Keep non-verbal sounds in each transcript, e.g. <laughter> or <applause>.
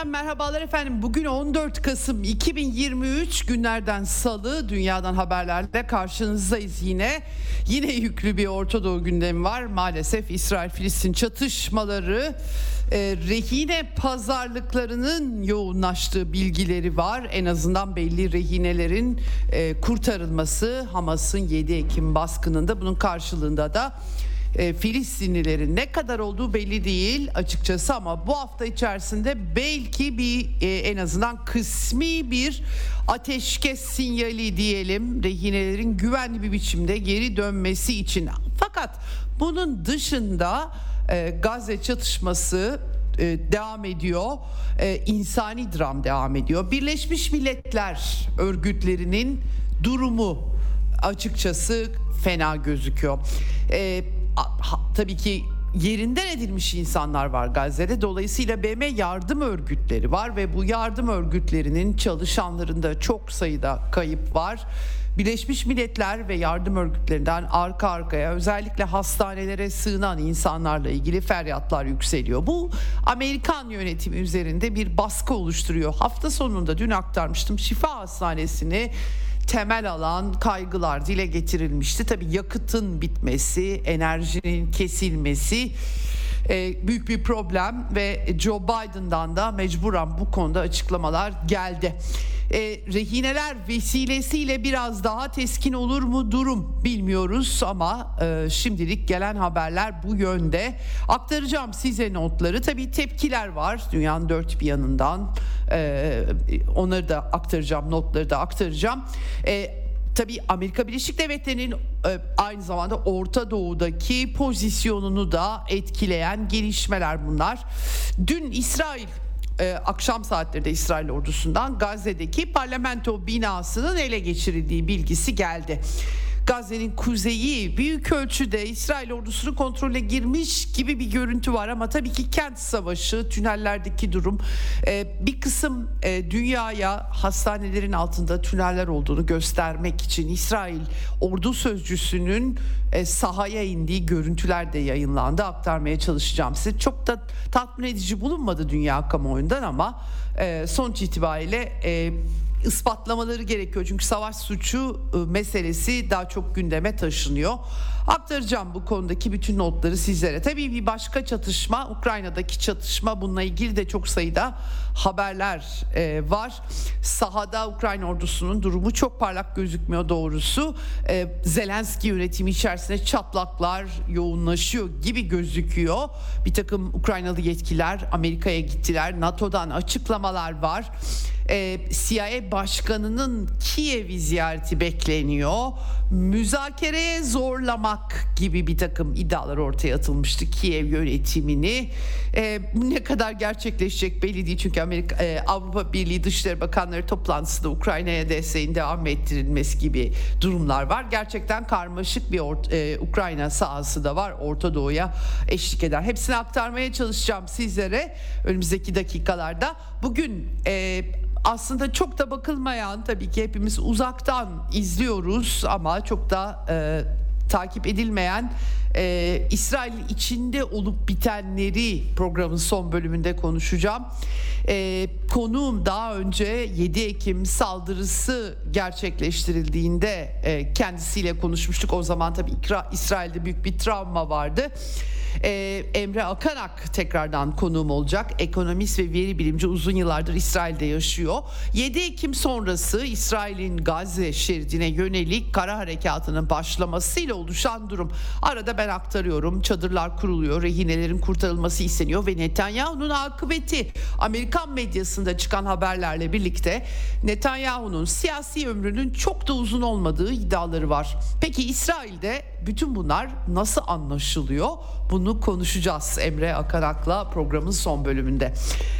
Eksenden merhabalar efendim. Bugün 14 Kasım 2023 günlerden salı dünyadan haberlerle karşınızdayız yine. Yine yüklü bir Orta Doğu gündemi var. Maalesef İsrail-Filistin çatışmaları e, rehine pazarlıklarının yoğunlaştığı bilgileri var. En azından belli rehinelerin e, kurtarılması Hamas'ın 7 Ekim baskınında bunun karşılığında da e, Filistinlilerin ne kadar olduğu belli değil açıkçası ama bu hafta içerisinde belki bir e, en azından kısmi bir ateşkes sinyali diyelim rehinelerin güvenli bir biçimde geri dönmesi için. Fakat bunun dışında e, Gazze çatışması e, devam ediyor. E, insani dram devam ediyor. Birleşmiş Milletler örgütlerinin durumu açıkçası fena gözüküyor. E, tabii ki yerinden edilmiş insanlar var Gazze'de. Dolayısıyla BM yardım örgütleri var ve bu yardım örgütlerinin çalışanlarında çok sayıda kayıp var. Birleşmiş Milletler ve yardım örgütlerinden arka arkaya özellikle hastanelere sığınan insanlarla ilgili feryatlar yükseliyor. Bu Amerikan yönetimi üzerinde bir baskı oluşturuyor. Hafta sonunda dün aktarmıştım Şifa Hastanesi'ni temel alan kaygılar dile getirilmişti. Tabii yakıtın bitmesi, enerjinin kesilmesi e, büyük bir problem ve Joe Biden'dan da mecburen bu konuda açıklamalar geldi. E, rehineler vesilesiyle biraz daha teskin olur mu durum bilmiyoruz ama e, şimdilik gelen haberler bu yönde. Aktaracağım size notları. Tabii tepkiler var dünyanın dört bir yanından. E, onları da aktaracağım, notları da aktaracağım. E, Tabii Amerika Birleşik Devletleri'nin aynı zamanda Orta Doğu'daki pozisyonunu da etkileyen gelişmeler bunlar. Dün İsrail e, akşam saatlerinde İsrail ordusundan Gazze'deki parlamento binasının ele geçirildiği bilgisi geldi. Gazze'nin kuzeyi büyük ölçüde İsrail ordusunun kontrole girmiş gibi bir görüntü var ama tabii ki kent savaşı, tünellerdeki durum e, bir kısım e, dünyaya hastanelerin altında tüneller olduğunu göstermek için İsrail ordu sözcüsünün e, sahaya indiği görüntüler de yayınlandı. Aktarmaya çalışacağım size. Çok da tatmin edici bulunmadı dünya kamuoyundan ama sonuç itibariyle ispatlamaları gerekiyor. Çünkü savaş suçu ıı, meselesi daha çok gündeme taşınıyor. Aktaracağım bu konudaki bütün notları sizlere. Tabii bir başka çatışma Ukrayna'daki çatışma bununla ilgili de çok sayıda haberler e, var. Sahada Ukrayna ordusunun durumu çok parlak gözükmüyor doğrusu. E, Zelenski yönetimi içerisinde çatlaklar yoğunlaşıyor gibi gözüküyor. Bir takım Ukraynalı yetkililer Amerika'ya gittiler. NATO'dan açıklamalar var e, CIA başkanının Kiev'i ziyareti bekleniyor. Müzakereye zorlamak gibi bir takım iddialar ortaya atılmıştı Kiev yönetimini. E, ne kadar gerçekleşecek belli değil çünkü Amerika e, Avrupa Birliği Dışişleri Bakanları toplantısında Ukrayna'ya desteğin devam ettirilmesi gibi durumlar var. Gerçekten karmaşık bir e, Ukrayna sahası da var Orta Doğu'ya eşlik eder. Hepsini aktarmaya çalışacağım sizlere önümüzdeki dakikalarda. Bugün e, aslında çok da bakılmayan tabii ki hepimiz uzaktan izliyoruz ama çok da e, takip edilmeyen e, İsrail içinde olup bitenleri programın son bölümünde konuşacağım. E, konuğum daha önce 7 Ekim saldırısı gerçekleştirildiğinde e, kendisiyle konuşmuştuk. O zaman tabii İsrail'de büyük bir travma vardı. Ee, Emre Akanak tekrardan konuğum olacak. Ekonomist ve veri bilimci uzun yıllardır İsrail'de yaşıyor. 7 Ekim sonrası İsrail'in Gazze şeridine yönelik kara harekatının başlamasıyla oluşan durum. Arada ben aktarıyorum. Çadırlar kuruluyor, rehinelerin kurtarılması isteniyor ve Netanyahu'nun akıbeti Amerikan medyasında çıkan haberlerle birlikte Netanyahu'nun siyasi ömrünün çok da uzun olmadığı iddiaları var. Peki İsrail'de bütün bunlar nasıl anlaşılıyor? Bunu konuşacağız Emre Akarak'la programın son bölümünde.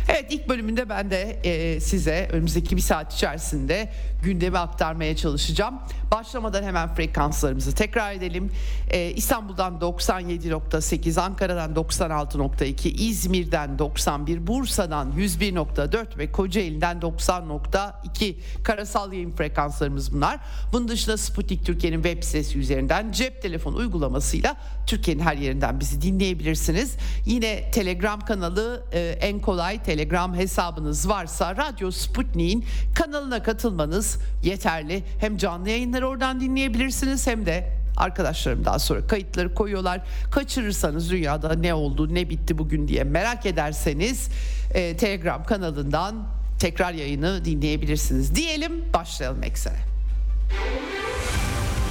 Evet ilk bölümünde ben de e, size önümüzdeki bir saat içerisinde gündemi aktarmaya çalışacağım. Başlamadan hemen frekanslarımızı tekrar edelim. E, İstanbul'dan 97.8, Ankara'dan 96.2, İzmir'den 91, Bursa'dan 101.4 ve Kocaeli'den 90.2 karasal yayın frekanslarımız bunlar. Bunun dışında Sputnik Türkiye'nin web sitesi üzerinden cep telefon uygulamasıyla Türkiye'nin her yerinden bizi dinleyebilirsiniz. Yine Telegram kanalı e, en kolay Telegram hesabınız varsa Radyo Sputnik'in kanalına katılmanız yeterli. Hem canlı yayınları oradan dinleyebilirsiniz hem de arkadaşlarım daha sonra kayıtları koyuyorlar. Kaçırırsanız dünyada ne oldu ne bitti bugün diye merak ederseniz e, Telegram kanalından tekrar yayını dinleyebilirsiniz. Diyelim başlayalım eksene.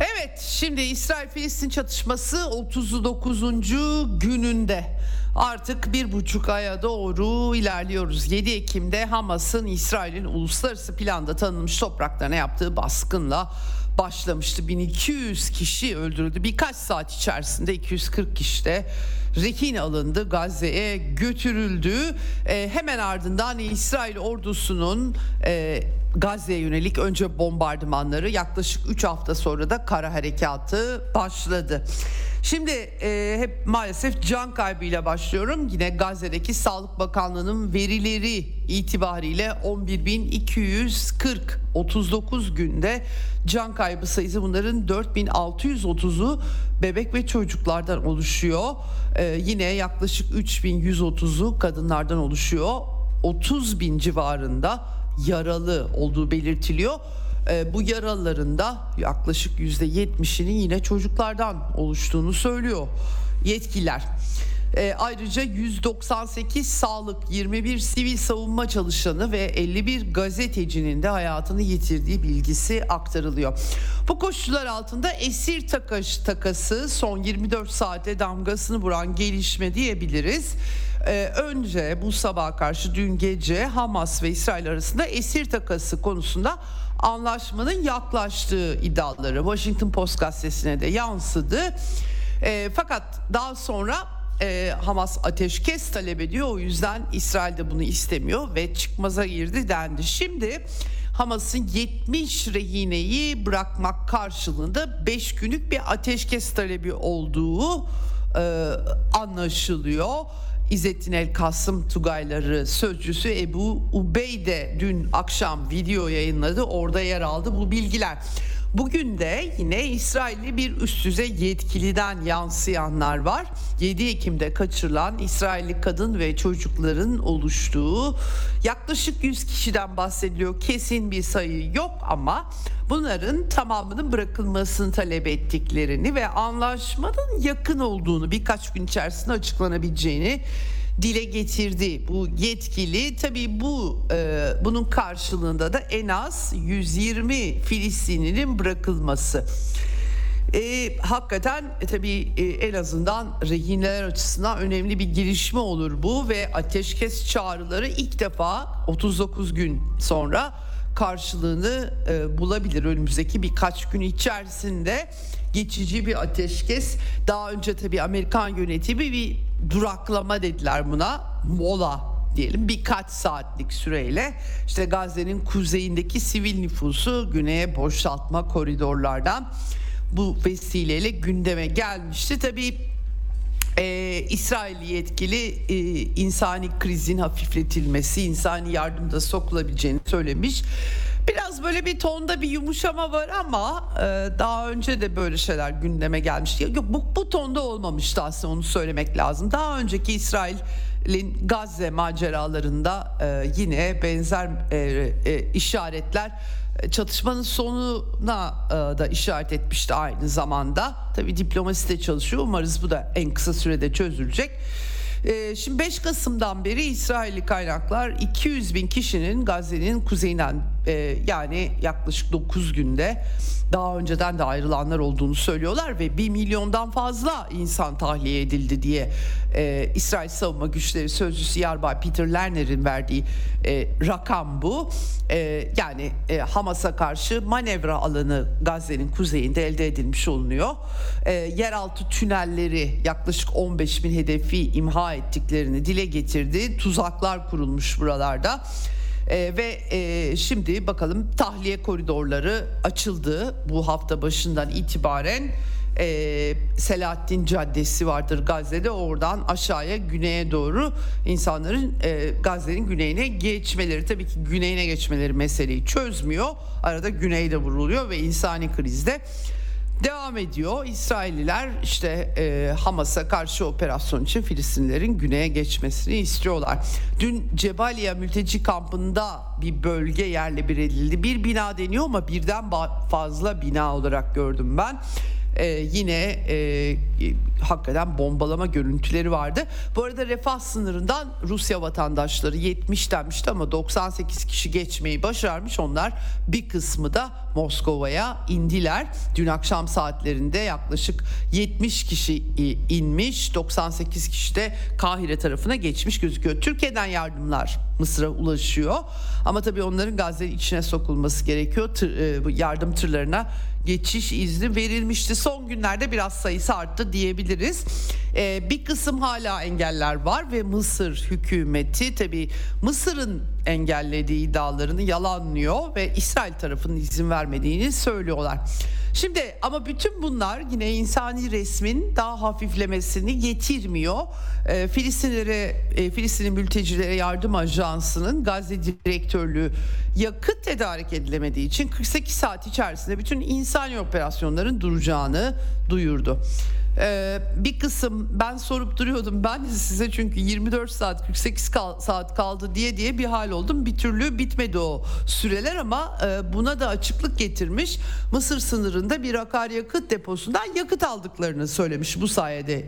Evet şimdi İsrail-Filistin çatışması 39. gününde. Artık bir buçuk aya doğru ilerliyoruz. 7 Ekim'de Hamas'ın İsrail'in uluslararası planda tanınmış topraklarına yaptığı baskınla başlamıştı. 1200 kişi öldürüldü. Birkaç saat içerisinde 240 kişi de rehin alındı. Gazze'ye götürüldü. E, hemen ardından İsrail ordusunun e, Gazze'ye yönelik önce bombardımanları yaklaşık 3 hafta sonra da kara harekatı başladı. Şimdi e, hep maalesef can kaybıyla başlıyorum. Yine Gazze'deki Sağlık Bakanlığı'nın verileri itibariyle 11.240 39 günde can kaybı sayısı bunların 4630'u bebek ve çocuklardan oluşuyor. E, yine yaklaşık 3130'u kadınlardan oluşuyor. 30 bin civarında yaralı olduğu belirtiliyor. E, bu yaralıların da yaklaşık %70'inin yine çocuklardan oluştuğunu söylüyor yetkililer. E, ayrıca 198 sağlık, 21 sivil savunma çalışanı ve 51 gazetecinin de hayatını yitirdiği bilgisi aktarılıyor. Bu koşullar altında esir takas, takası son 24 saate damgasını vuran gelişme diyebiliriz. Ee, önce bu sabah karşı dün gece Hamas ve İsrail arasında esir takası konusunda anlaşmanın yaklaştığı iddiaları Washington Post gazetesine de yansıdı. E, fakat daha sonra e, Hamas ateşkes talep ediyor. O yüzden İsrail de bunu istemiyor ve çıkmaza girdi dendi. Şimdi Hamas'ın 70 rehineyi bırakmak karşılığında 5 günlük bir ateşkes talebi olduğu e, anlaşılıyor. İzzettin El Kasım Tugayları sözcüsü Ebu Ubeyde dün akşam video yayınladı. Orada yer aldı bu bilgiler. Bugün de yine İsrailli bir üst düzey yetkiliden yansıyanlar var. 7 Ekim'de kaçırılan İsrailli kadın ve çocukların oluştuğu yaklaşık 100 kişiden bahsediliyor. Kesin bir sayı yok ama bunların tamamının bırakılmasını talep ettiklerini ve anlaşmanın yakın olduğunu birkaç gün içerisinde açıklanabileceğini dile getirdi bu yetkili. Tabii bu e, bunun karşılığında da en az 120 Filistinlinin bırakılması. E, hakikaten e, tabii e, en azından rehinler açısından önemli bir gelişme olur bu ve ateşkes çağrıları ilk defa 39 gün sonra karşılığını e, bulabilir önümüzdeki birkaç gün içerisinde geçici bir ateşkes. Daha önce tabii Amerikan yönetimi bir duraklama dediler buna. Mola diyelim birkaç saatlik süreyle işte Gazze'nin kuzeyindeki sivil nüfusu güneye boşaltma koridorlardan bu vesileyle gündeme gelmişti. Tabii e, İsrail yetkili e, insani krizin hafifletilmesi, insani yardımda sokulabileceğini söylemiş. Biraz böyle bir tonda bir yumuşama var ama e, daha önce de böyle şeyler gündeme gelmişti. Yok bu, bu tonda olmamıştı aslında onu söylemek lazım. Daha önceki İsrail'in Gazze maceralarında e, yine benzer e, e, işaretler çatışmanın sonuna e, da işaret etmişti aynı zamanda. Tabi diplomasi de çalışıyor. Umarız bu da en kısa sürede çözülecek. E, şimdi 5 Kasım'dan beri İsrailli kaynaklar 200 bin kişinin Gazze'nin kuzeyinden yani yaklaşık 9 günde daha önceden de ayrılanlar olduğunu söylüyorlar ve 1 milyondan fazla insan tahliye edildi diye e, İsrail Savunma Güçleri Sözcüsü Yarbay Peter Lerner'in verdiği e, rakam bu. E, yani e, Hamas'a karşı manevra alanı Gazze'nin kuzeyinde elde edilmiş olunuyor. E, yeraltı tünelleri yaklaşık 15 bin hedefi imha ettiklerini dile getirdi. Tuzaklar kurulmuş buralarda. E, ve e, şimdi bakalım tahliye koridorları açıldı bu hafta başından itibaren. E, Selahattin Caddesi vardır Gazze'de oradan aşağıya güneye doğru insanların e, Gazze'nin güneyine geçmeleri tabii ki güneyine geçmeleri meseleyi çözmüyor arada güneyde vuruluyor ve insani krizde devam ediyor. İsrailliler işte e, Hamas'a karşı operasyon için Filistinlerin güneye geçmesini istiyorlar. Dün Cebaliya mülteci kampında bir bölge yerle bir edildi. Bir bina deniyor ama birden fazla bina olarak gördüm ben e, yine e, hakikaten bombalama görüntüleri vardı. Bu arada refah sınırından Rusya vatandaşları 70 denmişti ama 98 kişi geçmeyi başarmış. Onlar bir kısmı da Moskova'ya indiler. Dün akşam saatlerinde yaklaşık 70 kişi inmiş, 98 kişi de Kahire tarafına geçmiş gözüküyor. Türkiye'den yardımlar Mısır'a ulaşıyor. Ama tabii onların Gazze içine sokulması gerekiyor. Tır, e, yardım tırlarına geçiş izni verilmişti. Son günlerde biraz sayısı arttı diyebiliriz. Ee, bir kısım hala engeller var ve Mısır hükümeti tabi Mısır'ın engellediği iddialarını yalanlıyor ve İsrail tarafının izin vermediğini söylüyorlar. Şimdi ama bütün bunlar yine insani resmin daha hafiflemesini getirmiyor. E, Filistinlere, e, Filistin'in mültecilere yardım ajansının Gazze direktörlüğü yakıt tedarik edilemediği için 48 saat içerisinde bütün insani operasyonların duracağını duyurdu. Ee, bir kısım ben sorup duruyordum ben size çünkü 24 saat 48 kal, saat kaldı diye diye bir hal oldum. Bir türlü bitmedi o süreler ama e, buna da açıklık getirmiş. Mısır sınırında bir akaryakıt deposundan yakıt aldıklarını söylemiş bu sayede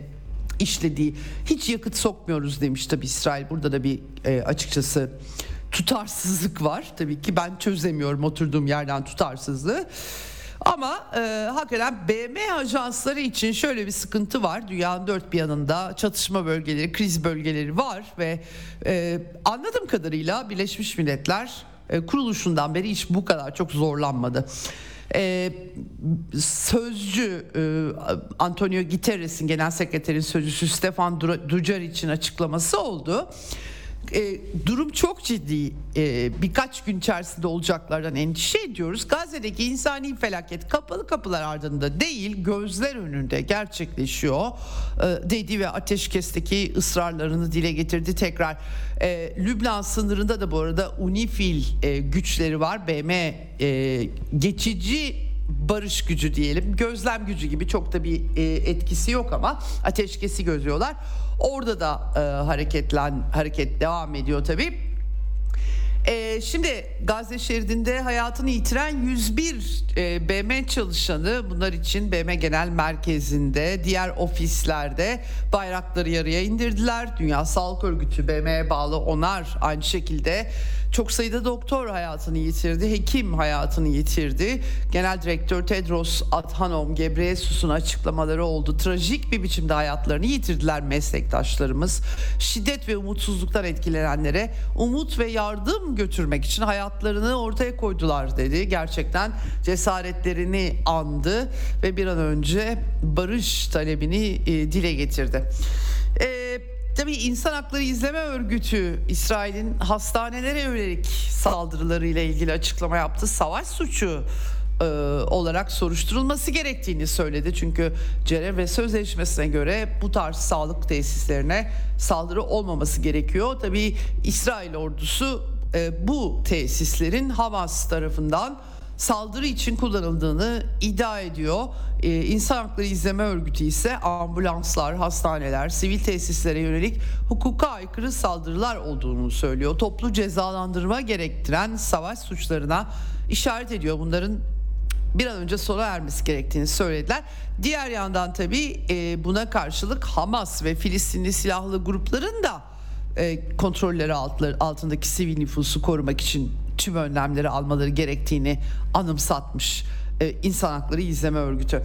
işlediği. Hiç yakıt sokmuyoruz demiş tabi İsrail. Burada da bir e, açıkçası tutarsızlık var. Tabii ki ben çözemiyorum oturduğum yerden tutarsızlığı. Ama e, hakikaten BM ajansları için şöyle bir sıkıntı var. Dünyanın dört bir yanında çatışma bölgeleri, kriz bölgeleri var ve e, anladığım kadarıyla Birleşmiş Milletler e, kuruluşundan beri hiç bu kadar çok zorlanmadı. Ee, sözcü e, Antonio Guterres'in genel sekreterin sözcüsü Stefan Dujarric'in açıklaması oldu e, durum çok ciddi. E, birkaç gün içerisinde olacaklardan endişe ediyoruz. Gazze'deki insani felaket kapalı kapılar ardında değil, gözler önünde gerçekleşiyor e, dedi ve ateşkesteki ısrarlarını dile getirdi tekrar. E, Lübnan sınırında da bu arada UNIFIL e, güçleri var. BM e, geçici barış gücü diyelim gözlem gücü gibi çok da bir e, etkisi yok ama ateşkesi gözüyorlar. Orada da e, hareketlen hareket devam ediyor tabii. Ee, şimdi Gazze şeridinde hayatını yitiren 101 e, BM çalışanı bunlar için BM Genel Merkezi'nde diğer ofislerde bayrakları yarıya indirdiler. Dünya Sağlık Örgütü BM'ye bağlı onar aynı şekilde çok sayıda doktor hayatını yitirdi, hekim hayatını yitirdi. Genel Direktör Tedros Adhanom Ghebreyesus'un açıklamaları oldu. Trajik bir biçimde hayatlarını yitirdiler meslektaşlarımız. Şiddet ve umutsuzluktan etkilenenlere umut ve yardım götürmek için hayatlarını ortaya koydular dedi. Gerçekten cesaretlerini andı ve bir an önce barış talebini e, dile getirdi. Eee Tabii İnsan Hakları İzleme Örgütü İsrail'in hastanelere yönelik saldırılarıyla ilgili açıklama yaptı. Savaş suçu e, olarak soruşturulması gerektiğini söyledi. Çünkü Cenevre Sözleşmesi'ne göre bu tarz sağlık tesislerine saldırı olmaması gerekiyor. Tabii İsrail ordusu e, bu tesislerin Hamas tarafından saldırı için kullanıldığını iddia ediyor. Ee, İnsan Hakları İzleme Örgütü ise ambulanslar, hastaneler, sivil tesislere yönelik hukuka aykırı saldırılar olduğunu söylüyor. Toplu cezalandırma gerektiren savaş suçlarına işaret ediyor. Bunların bir an önce sona ermesi gerektiğini söylediler. Diğer yandan tabii e, buna karşılık Hamas ve Filistinli silahlı grupların da e, kontrolleri altındaki sivil nüfusu korumak için tüm önlemleri almaları gerektiğini anımsatmış e, İnsan Hakları İzleme Örgütü.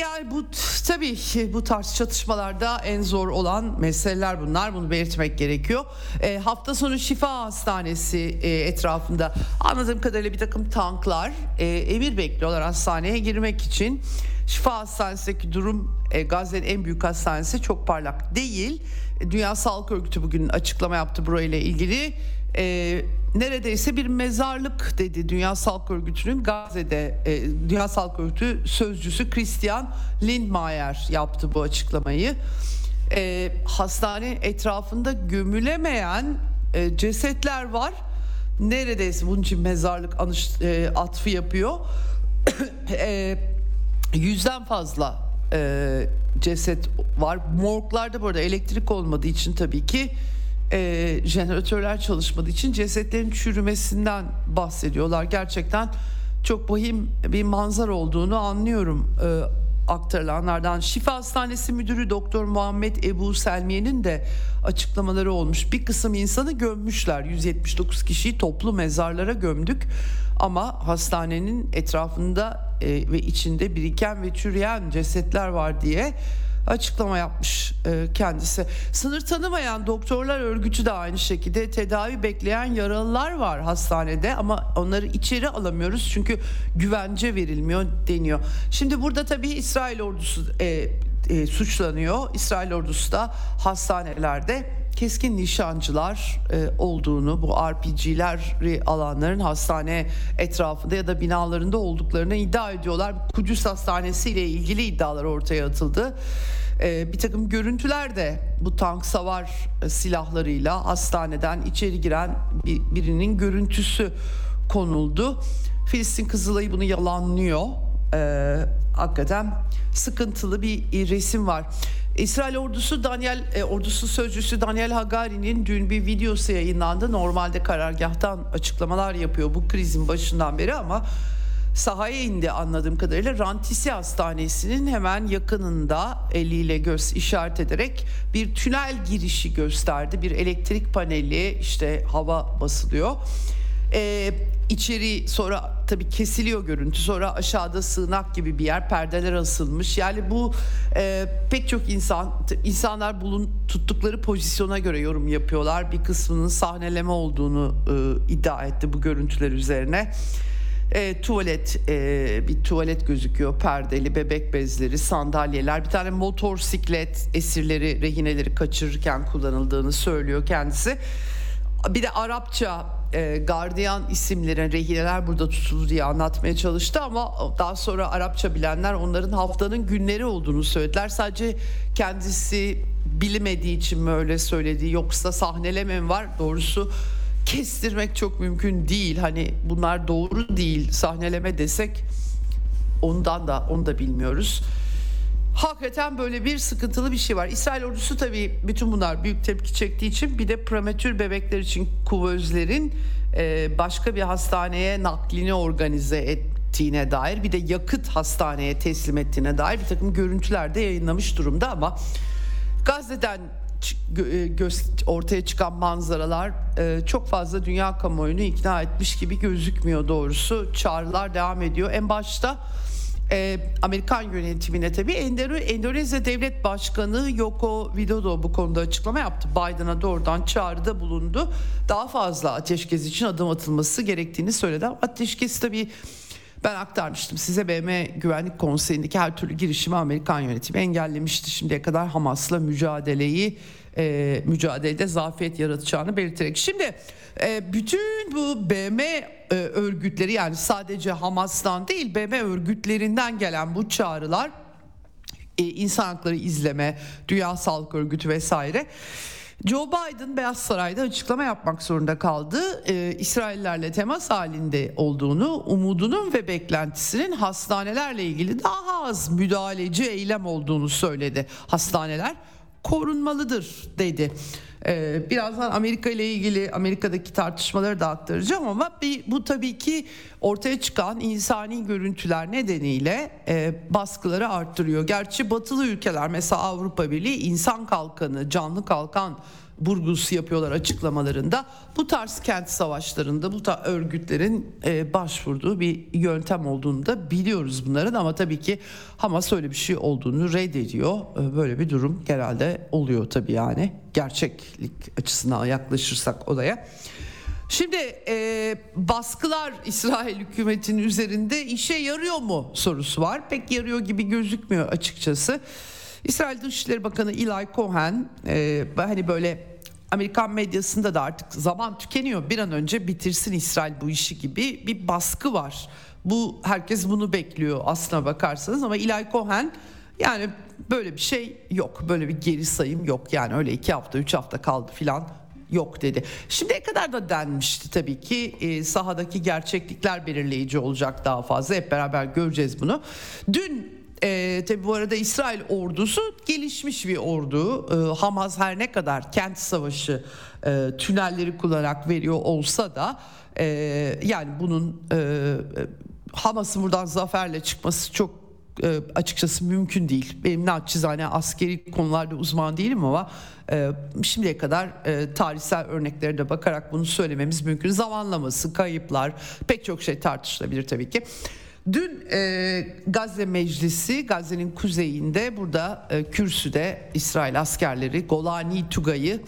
Yani bu tabii bu tarz çatışmalarda en zor olan meseleler bunlar. Bunu belirtmek gerekiyor. E, hafta sonu Şifa Hastanesi e, etrafında anladığım kadarıyla bir takım tanklar e, emir bekliyorlar hastaneye girmek için. Şifa Hastanesi'ndeki durum e, Gazze'nin en büyük hastanesi çok parlak değil. Dünya Sağlık Örgütü bugün açıklama yaptı burayla ilgili. E, neredeyse bir mezarlık dedi Dünya Sağlık Örgütü'nün Gazze'de e, Dünya Sağlık Örgütü sözcüsü Christian Lindmeier yaptı bu açıklamayı. E, hastane etrafında gömülemeyen e, cesetler var. Neredeyse bunun için mezarlık anış, e, atfı yapıyor. <coughs> e, yüzden fazla e, ceset var. Morglarda burada elektrik olmadığı için tabii ki e, jeneratörler çalışmadığı için cesetlerin çürümesinden bahsediyorlar. Gerçekten çok vahim bir manzara olduğunu anlıyorum e, aktarılanlardan. Şifa Hastanesi Müdürü Doktor Muhammed Ebu Selmiye'nin de açıklamaları olmuş. Bir kısım insanı gömmüşler. 179 kişiyi toplu mezarlara gömdük. Ama hastanenin etrafında e, ve içinde biriken ve çürüyen cesetler var diye açıklama yapmış e, kendisi. Sınır tanımayan doktorlar örgütü de aynı şekilde tedavi bekleyen yaralılar var hastanede ama onları içeri alamıyoruz çünkü güvence verilmiyor deniyor. Şimdi burada tabii İsrail ordusu e, e, suçlanıyor. İsrail ordusu da hastanelerde keskin nişancılar e, olduğunu, bu RPG'leri alanların hastane etrafında ya da binalarında olduklarını iddia ediyorlar. Kudüs Hastanesi ile ilgili iddialar ortaya atıldı. E, bir takım görüntüler de bu tank savar silahlarıyla hastaneden içeri giren bir, birinin görüntüsü konuldu. Filistin Kızılayı bunu yalanlıyor. E, hakikaten sıkıntılı bir resim var. İsrail ordusu Daniel e, ordusu sözcüsü Daniel Hagari'nin dün bir videosu yayınlandı. Normalde karargahtan açıklamalar yapıyor bu krizin başından beri ama sahaya indi anladığım kadarıyla Rantisi Hastanesi'nin hemen yakınında eliyle göz işaret ederek bir tünel girişi gösterdi. Bir elektrik paneli işte hava basılıyor. Ee, içeri sonra tabii kesiliyor görüntü sonra aşağıda sığınak gibi bir yer perdeler asılmış. Yani bu e, pek çok insan insanlar bulun tuttukları pozisyona göre yorum yapıyorlar. Bir kısmının sahneleme olduğunu e, iddia etti bu görüntüler üzerine. E, tuvalet e, bir tuvalet gözüküyor. Perdeli bebek bezleri sandalyeler. Bir tane motorsiklet esirleri rehineleri kaçırırken kullanıldığını söylüyor kendisi. Bir de Arapça e, gardiyan isimlerin rehineler burada tutuldu diye anlatmaya çalıştı ama daha sonra Arapça bilenler onların haftanın günleri olduğunu söylediler. Sadece kendisi bilemediği için mi öyle söyledi yoksa sahneleme mi var? Doğrusu kestirmek çok mümkün değil. Hani bunlar doğru değil sahneleme desek ondan da onu da bilmiyoruz. Hakikaten böyle bir sıkıntılı bir şey var. İsrail ordusu tabii bütün bunlar büyük tepki çektiği için bir de prematür bebekler için kuvözlerin e, başka bir hastaneye naklini organize ettiğine dair bir de yakıt hastaneye teslim ettiğine dair bir takım görüntüler de yayınlamış durumda ama Gazze'den e, ortaya çıkan manzaralar e, çok fazla dünya kamuoyunu ikna etmiş gibi gözükmüyor doğrusu. Çağrılar devam ediyor. En başta e, Amerikan yönetimine tabii Endonezya Devlet Başkanı Yoko Widodo bu konuda açıklama yaptı. Biden'a doğrudan çağrıda bulundu. Daha fazla ateşkes için adım atılması gerektiğini söyledi. Ateşkes tabii Ben aktarmıştım size BM Güvenlik Konseyi'ndeki her türlü girişimi Amerikan yönetimi engellemişti. Şimdiye kadar Hamas'la mücadeleyi e, mücadelede zafiyet yaratacağını belirterek. Şimdi e, bütün bu BM e, örgütleri yani sadece Hamas'tan değil BM örgütlerinden gelen bu çağrılar e, insan hakları izleme, Dünya Sağlık Örgütü vesaire. Joe Biden Beyaz Saray'da açıklama yapmak zorunda kaldı. Ee, İsraillerle temas halinde olduğunu, umudunun ve beklentisinin hastanelerle ilgili daha az müdahaleci eylem olduğunu söyledi. Hastaneler korunmalıdır dedi. Ee, birazdan Amerika ile ilgili Amerika'daki tartışmaları da aktaracağım ama bir, bu tabii ki ortaya çıkan insani görüntüler nedeniyle e, baskıları arttırıyor. Gerçi batılı ülkeler mesela Avrupa Birliği insan kalkanı, canlı kalkan burgusu yapıyorlar açıklamalarında. Bu tarz kent savaşlarında bu tarz örgütlerin e, başvurduğu bir yöntem olduğunu da biliyoruz bunların ama tabii ki Hamas öyle bir şey olduğunu reddediyor. E, böyle bir durum genelde oluyor tabii yani gerçeklik açısından yaklaşırsak olaya. Şimdi e, baskılar <laughs> İsrail hükümetinin üzerinde işe yarıyor mu sorusu var. Pek yarıyor gibi gözükmüyor açıkçası. İsrail Dışişleri Bakanı Eli Cohen e, hani böyle Amerikan medyasında da artık zaman tükeniyor. Bir an önce bitirsin İsrail bu işi gibi bir baskı var. Bu herkes bunu bekliyor aslına bakarsanız ama Eli Cohen yani böyle bir şey yok. Böyle bir geri sayım yok. Yani öyle iki hafta üç hafta kaldı filan yok dedi. Şimdiye kadar da denmişti tabii ki e, sahadaki gerçeklikler belirleyici olacak daha fazla. Hep beraber göreceğiz bunu. Dün e, tabi bu arada İsrail ordusu gelişmiş bir ordu. E, Hamas her ne kadar kent savaşı e, tünelleri kullanarak veriyor olsa da e, yani bunun e, Hamas'ın buradan zaferle çıkması çok e, açıkçası mümkün değil. Benim naçizane askeri konularda uzman değilim ama e, şimdiye kadar e, tarihsel örneklere de bakarak bunu söylememiz mümkün. Zamanlaması, kayıplar pek çok şey tartışılabilir tabii ki. Dün e, Gazze Meclisi Gazze'nin kuzeyinde burada e, Kürsü'de İsrail askerleri Golani Tugay'ı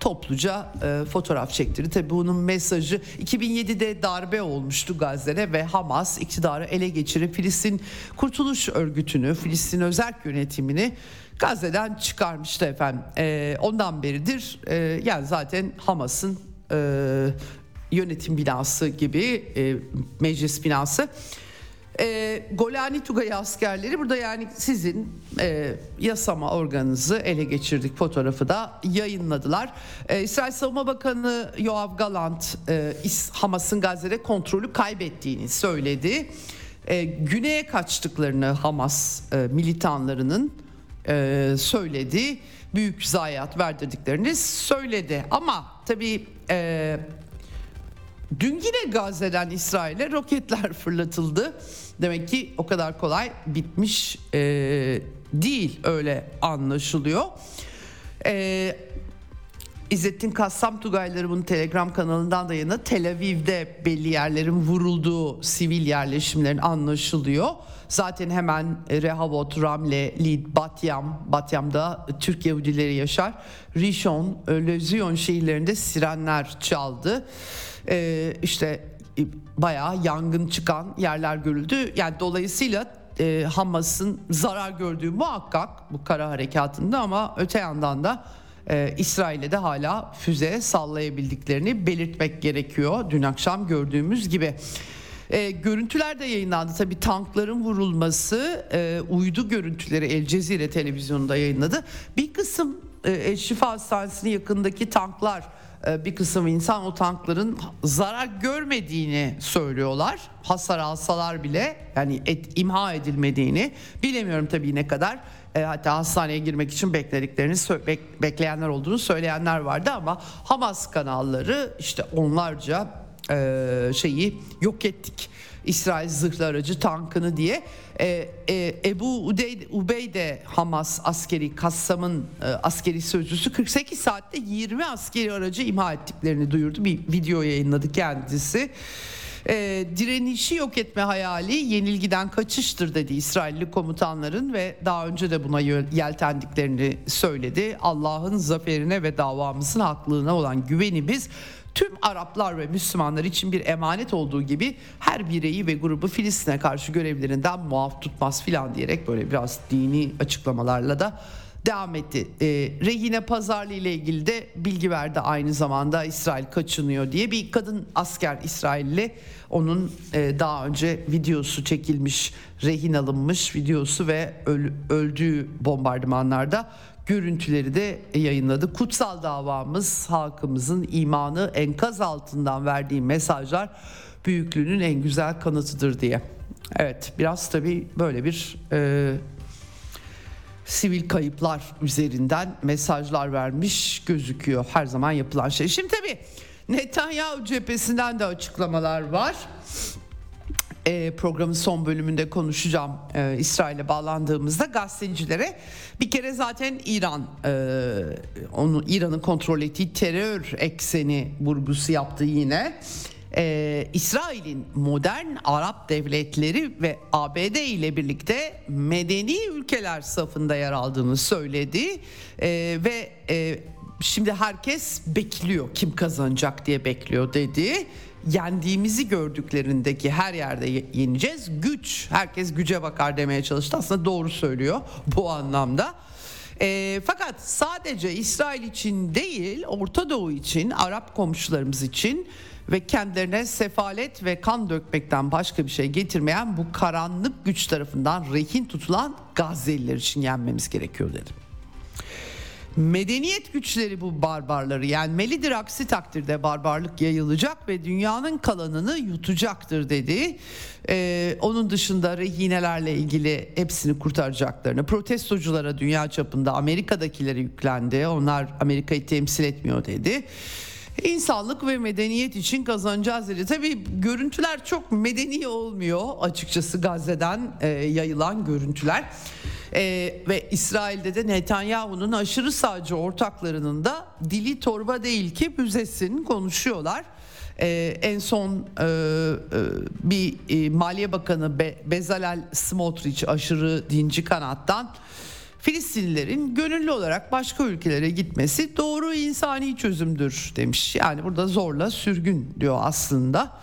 topluca e, fotoğraf çektirdi. Tabii bunun mesajı 2007'de darbe olmuştu Gazze'de ve Hamas iktidarı ele geçirip Filistin Kurtuluş Örgütü'nü, Filistin özel yönetimini Gazze'den çıkarmıştı efendim. E, ondan beridir e, yani zaten Hamas'ın e, yönetim binası gibi e, meclis binası e, Golani Tugay askerleri burada yani sizin e, yasama organınızı ele geçirdik fotoğrafı da yayınladılar. E, İsrail Savunma Bakanı Yoav Galant e, Hamas'ın Gazze'de kontrolü kaybettiğini söyledi. E, güneye kaçtıklarını Hamas e, militanlarının e, söyledi. Büyük zayiat verdirdiklerini söyledi. Ama tabii e, Dün yine Gazze'den İsrail'e roketler <laughs> fırlatıldı. Demek ki o kadar kolay bitmiş e, değil öyle anlaşılıyor. E, İzzettin Kassam Tugayları bunu Telegram kanalından da yana Tel Aviv'de belli yerlerin vurulduğu sivil yerleşimlerin anlaşılıyor. Zaten hemen Rehavot, Ramle, Lid, Batyam, Batyam'da Türk Yahudileri yaşar. Rishon, Lezion şehirlerinde sirenler çaldı. Ee, işte bayağı yangın çıkan yerler görüldü. Yani dolayısıyla e, Hamas'ın zarar gördüğü muhakkak bu kara harekatında ama öte yandan da e, İsrail'e de hala füze sallayabildiklerini belirtmek gerekiyor. Dün akşam gördüğümüz gibi. E, görüntüler de yayınlandı. Tabi tankların vurulması e, uydu görüntüleri El Cezire televizyonunda yayınladı. Bir kısım e, Şifa Hastanesi'nin yakındaki tanklar e, bir kısım insan o tankların zarar görmediğini söylüyorlar. Hasar alsalar bile yani et, imha edilmediğini bilemiyorum tabii ne kadar. E, hatta hastaneye girmek için beklediklerini bek, bekleyenler olduğunu söyleyenler vardı ama Hamas kanalları işte onlarca e, şeyi yok ettik İsrail zırhlı aracı tankını diye e, e, Ebu Udey, Ubeyde Hamas askeri Kassam'ın e, askeri sözcüsü 48 saatte 20 askeri aracı imha ettiklerini duyurdu. Bir video yayınladı kendisi. E, direnişi yok etme hayali yenilgiden kaçıştır dedi İsrailli komutanların ve daha önce de buna yeltendiklerini söyledi. Allah'ın zaferine ve davamızın haklılığına olan güvenimiz tüm Araplar ve Müslümanlar için bir emanet olduğu gibi her bireyi ve grubu Filistin'e karşı görevlerinden muaf tutmaz filan diyerek böyle biraz dini açıklamalarla da devam etti. E, rehine pazarlığı ile ilgili de bilgi verdi aynı zamanda İsrail kaçınıyor diye bir kadın asker İsrailli onun e, daha önce videosu çekilmiş rehin alınmış videosu ve öl, öldüğü bombardımanlarda görüntüleri de yayınladı. Kutsal davamız halkımızın imanı enkaz altından verdiği mesajlar büyüklüğünün en güzel kanıtıdır diye. Evet biraz tabii böyle bir e, sivil kayıplar üzerinden mesajlar vermiş gözüküyor her zaman yapılan şey. Şimdi tabii Netanyahu cephesinden de açıklamalar var. E, programın son bölümünde konuşacağım e, İsrail'e bağlandığımızda gazetecilere. Bir kere zaten İran e, onu İran'ın kontrol ettiği terör ekseni vurgusu yaptı yine. E, İsrail'in modern Arap devletleri ve ABD ile birlikte medeni ülkeler safında yer aldığını söyledi. E, ve e, şimdi herkes bekliyor kim kazanacak diye bekliyor dedi. Yendiğimizi gördüklerindeki her yerde yeneceğiz. Güç, herkes güce bakar demeye çalıştı. Aslında doğru söylüyor <laughs> bu anlamda. E, fakat sadece İsrail için değil, Orta Doğu için, Arap komşularımız için ve kendilerine sefalet ve kan dökmekten başka bir şey getirmeyen bu karanlık güç tarafından rehin tutulan Gazze'liler için yenmemiz gerekiyor dedim. Medeniyet güçleri bu barbarları yenmelidir aksi takdirde barbarlık yayılacak ve dünyanın kalanını yutacaktır dedi. Ee, onun dışında rehinelerle ilgili hepsini kurtaracaklarını protestoculara dünya çapında Amerika'dakileri yüklendi onlar Amerika'yı temsil etmiyor dedi. İnsanlık ve medeniyet için kazanacağız dedi. Tabii görüntüler çok medeni olmuyor açıkçası Gazze'den e, yayılan görüntüler. E, ve İsrail'de de Netanyahu'nun aşırı sağcı ortaklarının da dili torba değil ki büzesin konuşuyorlar. Ee, en son e, e, bir e, Maliye Bakanı Be- Bezalel Smotrich aşırı dinci kanattan Filistinlilerin gönüllü olarak başka ülkelere gitmesi doğru insani çözümdür demiş. Yani burada zorla sürgün diyor aslında.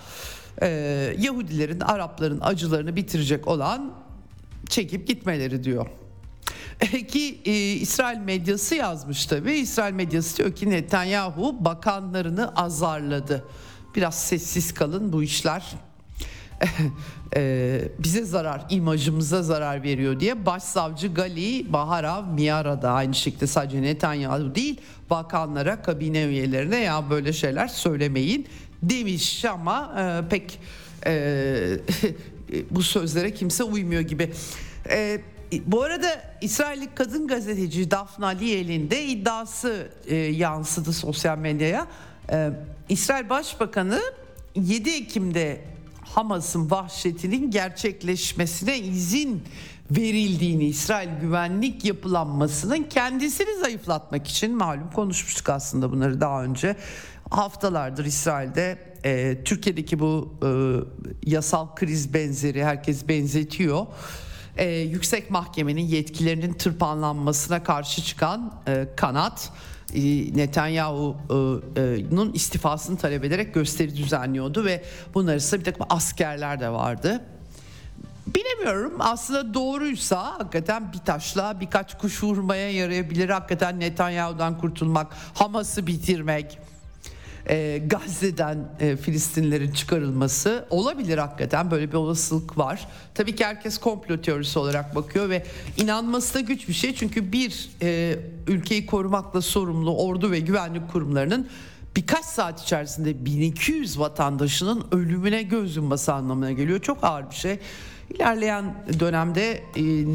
Ee, Yahudilerin, Arapların acılarını bitirecek olan çekip gitmeleri diyor. Ki e, İsrail medyası yazmış tabi. İsrail medyası diyor ki Netanyahu bakanlarını azarladı. Biraz sessiz kalın bu işler <laughs> e, bize zarar, imajımıza zarar veriyor diye Başsavcı Gali Baharav Miara da aynı şekilde sadece Netanyahu değil bakanlara, kabine üyelerine ya böyle şeyler söylemeyin demiş ama e, pek e, <laughs> bu sözlere kimse uymuyor gibi. E, bu arada İsrailli kadın gazeteci Dafna Liel'in de iddiası e, yansıdı sosyal medyaya. E, İsrail Başbakanı 7 Ekim'de Hamas'ın vahşetinin gerçekleşmesine izin verildiğini, İsrail güvenlik yapılanmasının kendisini zayıflatmak için malum konuşmuştuk aslında bunları daha önce. Haftalardır İsrail'de e, Türkiye'deki bu e, yasal kriz benzeri herkes benzetiyor. E, yüksek mahkemenin yetkilerinin tırpanlanmasına karşı çıkan e, kanat Netanyahu'nun istifasını talep ederek gösteri düzenliyordu ve bunlar arasında bir takım askerler de vardı. Bilemiyorum aslında doğruysa hakikaten bir taşla birkaç kuş vurmaya yarayabilir. Hakikaten Netanyahu'dan kurtulmak, Hamas'ı bitirmek e, Gazze'den e, Filistinlerin çıkarılması olabilir hakikaten böyle bir olasılık var. Tabii ki herkes komplo teorisi olarak bakıyor ve inanması da güç bir şey çünkü bir e, ülkeyi korumakla sorumlu ordu ve güvenlik kurumlarının birkaç saat içerisinde 1200 vatandaşının ölümüne göz yumması anlamına geliyor. Çok ağır bir şey. İlerleyen dönemde e,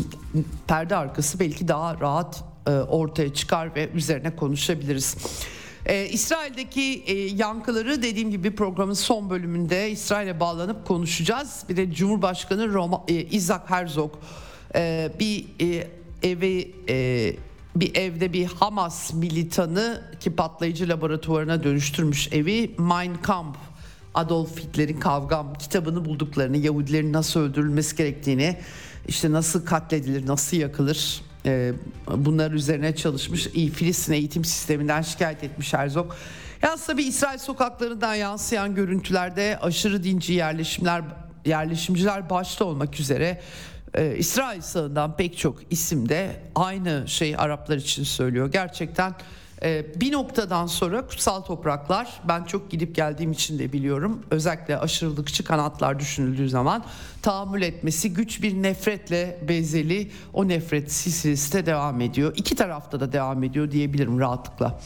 perde arkası belki daha rahat e, ortaya çıkar ve üzerine konuşabiliriz. Ee, İsrail'deki e, yankıları dediğim gibi programın son bölümünde İsrail'e bağlanıp konuşacağız. Bir de Cumhurbaşkanı Roma, e, Isaac Herzog e, bir e, evi e, bir evde bir Hamas militanı ki patlayıcı laboratuvarına dönüştürmüş evi Mein Kampf Adolf Hitler'in Kavgam kitabını bulduklarını, Yahudilerin nasıl öldürülmesi gerektiğini, işte nasıl katledilir, nasıl yakılır e, bunlar üzerine çalışmış. Filistin eğitim sisteminden şikayet etmiş Herzog. Yalnız tabii İsrail sokaklarından yansıyan görüntülerde aşırı dinci yerleşimler yerleşimciler başta olmak üzere e, İsrail sağından pek çok isim de aynı şey Araplar için söylüyor. Gerçekten e, bir noktadan sonra kutsal topraklar ben çok gidip geldiğim için de biliyorum. Özellikle aşırılıkçı kanatlar düşünüldüğü zaman tahammül etmesi güç bir nefretle bezeli o nefret silsilesi de devam ediyor. İki tarafta da devam ediyor diyebilirim rahatlıkla.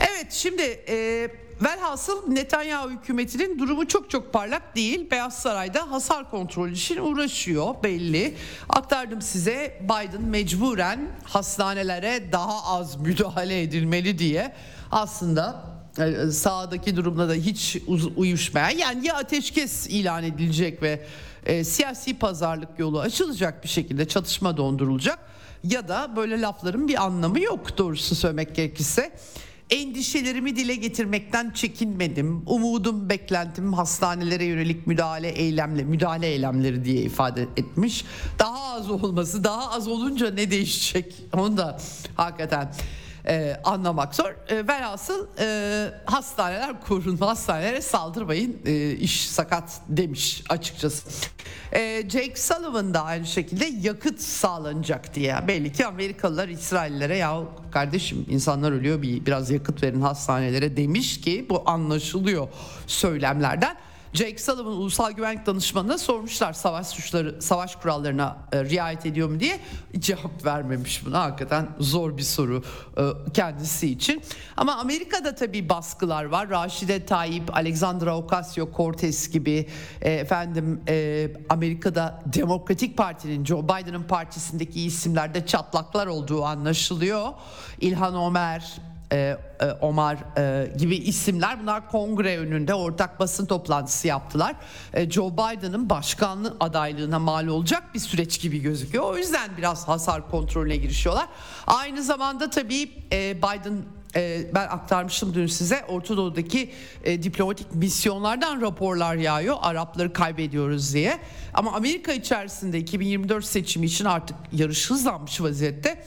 Evet şimdi e, velhasıl Netanyahu hükümetinin durumu çok çok parlak değil. Beyaz Saray'da hasar kontrolü için uğraşıyor belli. Aktardım size Biden mecburen hastanelere daha az müdahale edilmeli diye aslında e, sağdaki durumda da hiç uyuşmayan yani ya ateşkes ilan edilecek ve e, siyasi pazarlık yolu açılacak bir şekilde çatışma dondurulacak ya da böyle lafların bir anlamı yok doğrusu söylemek gerekirse. Endişelerimi dile getirmekten çekinmedim. Umudum, beklentim hastanelere yönelik müdahale eylemle, müdahale eylemleri diye ifade etmiş. Daha az olması, daha az olunca ne değişecek? Onu da hakikaten e, anlamak zor. E, velhasıl e, hastaneler korunma, hastanelere saldırmayın, e, iş sakat demiş açıkçası. E, Jake Sullivan da aynı şekilde yakıt sağlanacak diye. Belli ki Amerikalılar İsraillere ya kardeşim insanlar ölüyor bir biraz yakıt verin hastanelere demiş ki bu anlaşılıyor söylemlerden. Jake Sullivan Ulusal Güvenlik Danışmanı'na sormuşlar savaş suçları, savaş kurallarına e, riayet ediyor mu diye. Cevap vermemiş buna. Hakikaten zor bir soru e, kendisi için. Ama Amerika'da tabii baskılar var. Raşide Tayyip, Alexandra Ocasio-Cortez gibi e, efendim e, Amerika'da Demokratik Parti'nin Joe Biden'ın partisindeki isimlerde çatlaklar olduğu anlaşılıyor. İlhan Ömer, e, e, Omar e, gibi isimler bunlar kongre önünde ortak basın toplantısı yaptılar. Joe Biden'ın başkanlık adaylığına mal olacak bir süreç gibi gözüküyor. O yüzden biraz hasar kontrolüne girişiyorlar. Aynı zamanda tabii Biden ben aktarmıştım dün size Orta Doğu'daki diplomatik misyonlardan raporlar yağıyor. Arapları kaybediyoruz diye. Ama Amerika içerisinde 2024 seçimi için artık yarış hızlanmış vaziyette.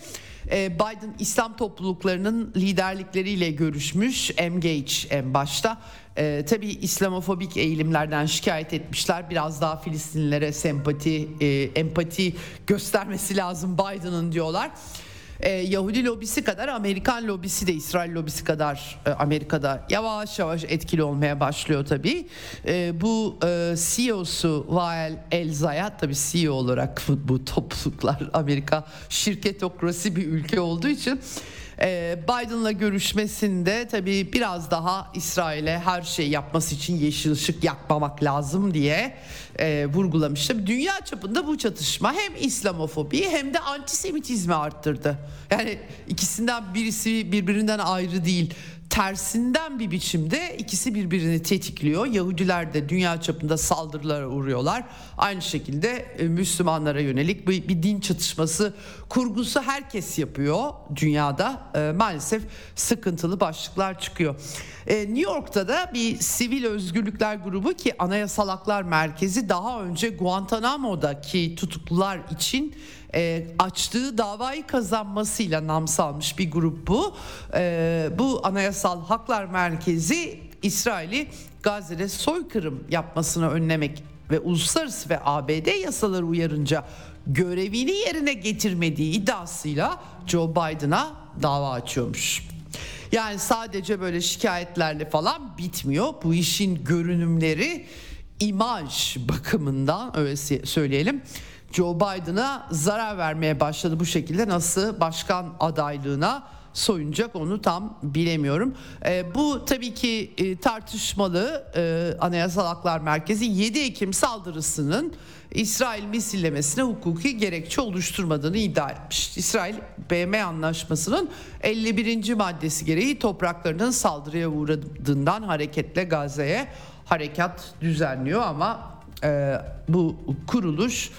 Ee, Biden İslam topluluklarının liderlikleriyle görüşmüş. Engage en başta. Ee, tabii İslamofobik eğilimlerden şikayet etmişler. Biraz daha Filistinlilere sempati, e, empati göstermesi lazım Biden'ın diyorlar e, Yahudi lobisi kadar Amerikan lobisi de İsrail lobisi kadar e, Amerika'da yavaş yavaş etkili olmaya başlıyor tabii. E, bu e, CEO'su Wael El Zayat tabii CEO olarak bu, <laughs> bu topluluklar Amerika şirketokrasi bir ülke olduğu için ee, Biden'la görüşmesinde tabii biraz daha İsrail'e her şey yapması için yeşil ışık yakmamak lazım diye e, vurgulamıştı. Dünya çapında bu çatışma hem İslamofobi hem de antisemitizmi arttırdı. Yani ikisinden birisi birbirinden ayrı değil tersinden bir biçimde ikisi birbirini tetikliyor. Yahudiler de dünya çapında saldırılara uğruyorlar. Aynı şekilde e, Müslümanlara yönelik bir, bir din çatışması kurgusu herkes yapıyor dünyada. E, maalesef sıkıntılı başlıklar çıkıyor. E, New York'ta da bir sivil özgürlükler grubu ki Anayasal Haklar Merkezi daha önce Guantanamo'daki tutuklular için e, açtığı davayı kazanmasıyla nam salmış bir grup bu. E, bu Anayasal Haklar Merkezi İsrail'i Gazze'de soykırım yapmasını önlemek ve uluslararası ve ABD yasaları uyarınca görevini yerine getirmediği iddiasıyla Joe Biden'a dava açıyormuş. Yani sadece böyle şikayetlerle falan bitmiyor. Bu işin görünümleri imaj bakımından öyle söyleyelim. Joe Biden'a zarar vermeye başladı bu şekilde nasıl başkan adaylığına soyunacak onu tam bilemiyorum. E, bu tabii ki e, tartışmalı e, Anayasal Haklar Merkezi 7 Ekim saldırısının İsrail misillemesine hukuki gerekçe oluşturmadığını iddia etmiş. İsrail BM anlaşmasının 51. maddesi gereği topraklarının saldırıya uğradığından hareketle Gazze'ye harekat düzenliyor ama e, bu kuruluş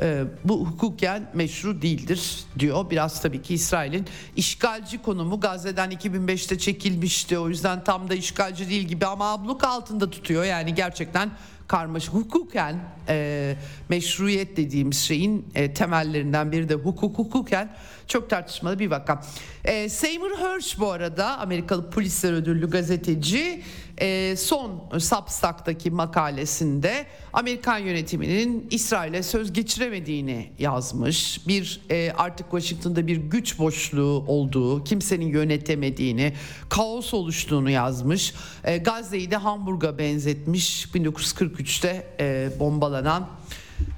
e, bu hukuken meşru değildir diyor. Biraz tabii ki İsrail'in işgalci konumu Gazze'den 2005'te çekilmişti. O yüzden tam da işgalci değil gibi ama abluk altında tutuyor. Yani gerçekten karmaşık hukuken e, meşruiyet dediğimiz şeyin e, temellerinden biri de hukuk hukuken çok tartışmalı bir vaka. E, Seymour Hersh bu arada Amerikalı Polisler Ödüllü gazeteci e, son Substack'taki makalesinde Amerikan yönetiminin İsrail'e söz geçiremediğini yazmış. Bir e, artık Washington'da bir güç boşluğu olduğu, kimsenin yönetemediğini, kaos oluştuğunu yazmış. E, Gazze'yi de Hamburg'a benzetmiş. 1943'te e, bombalanan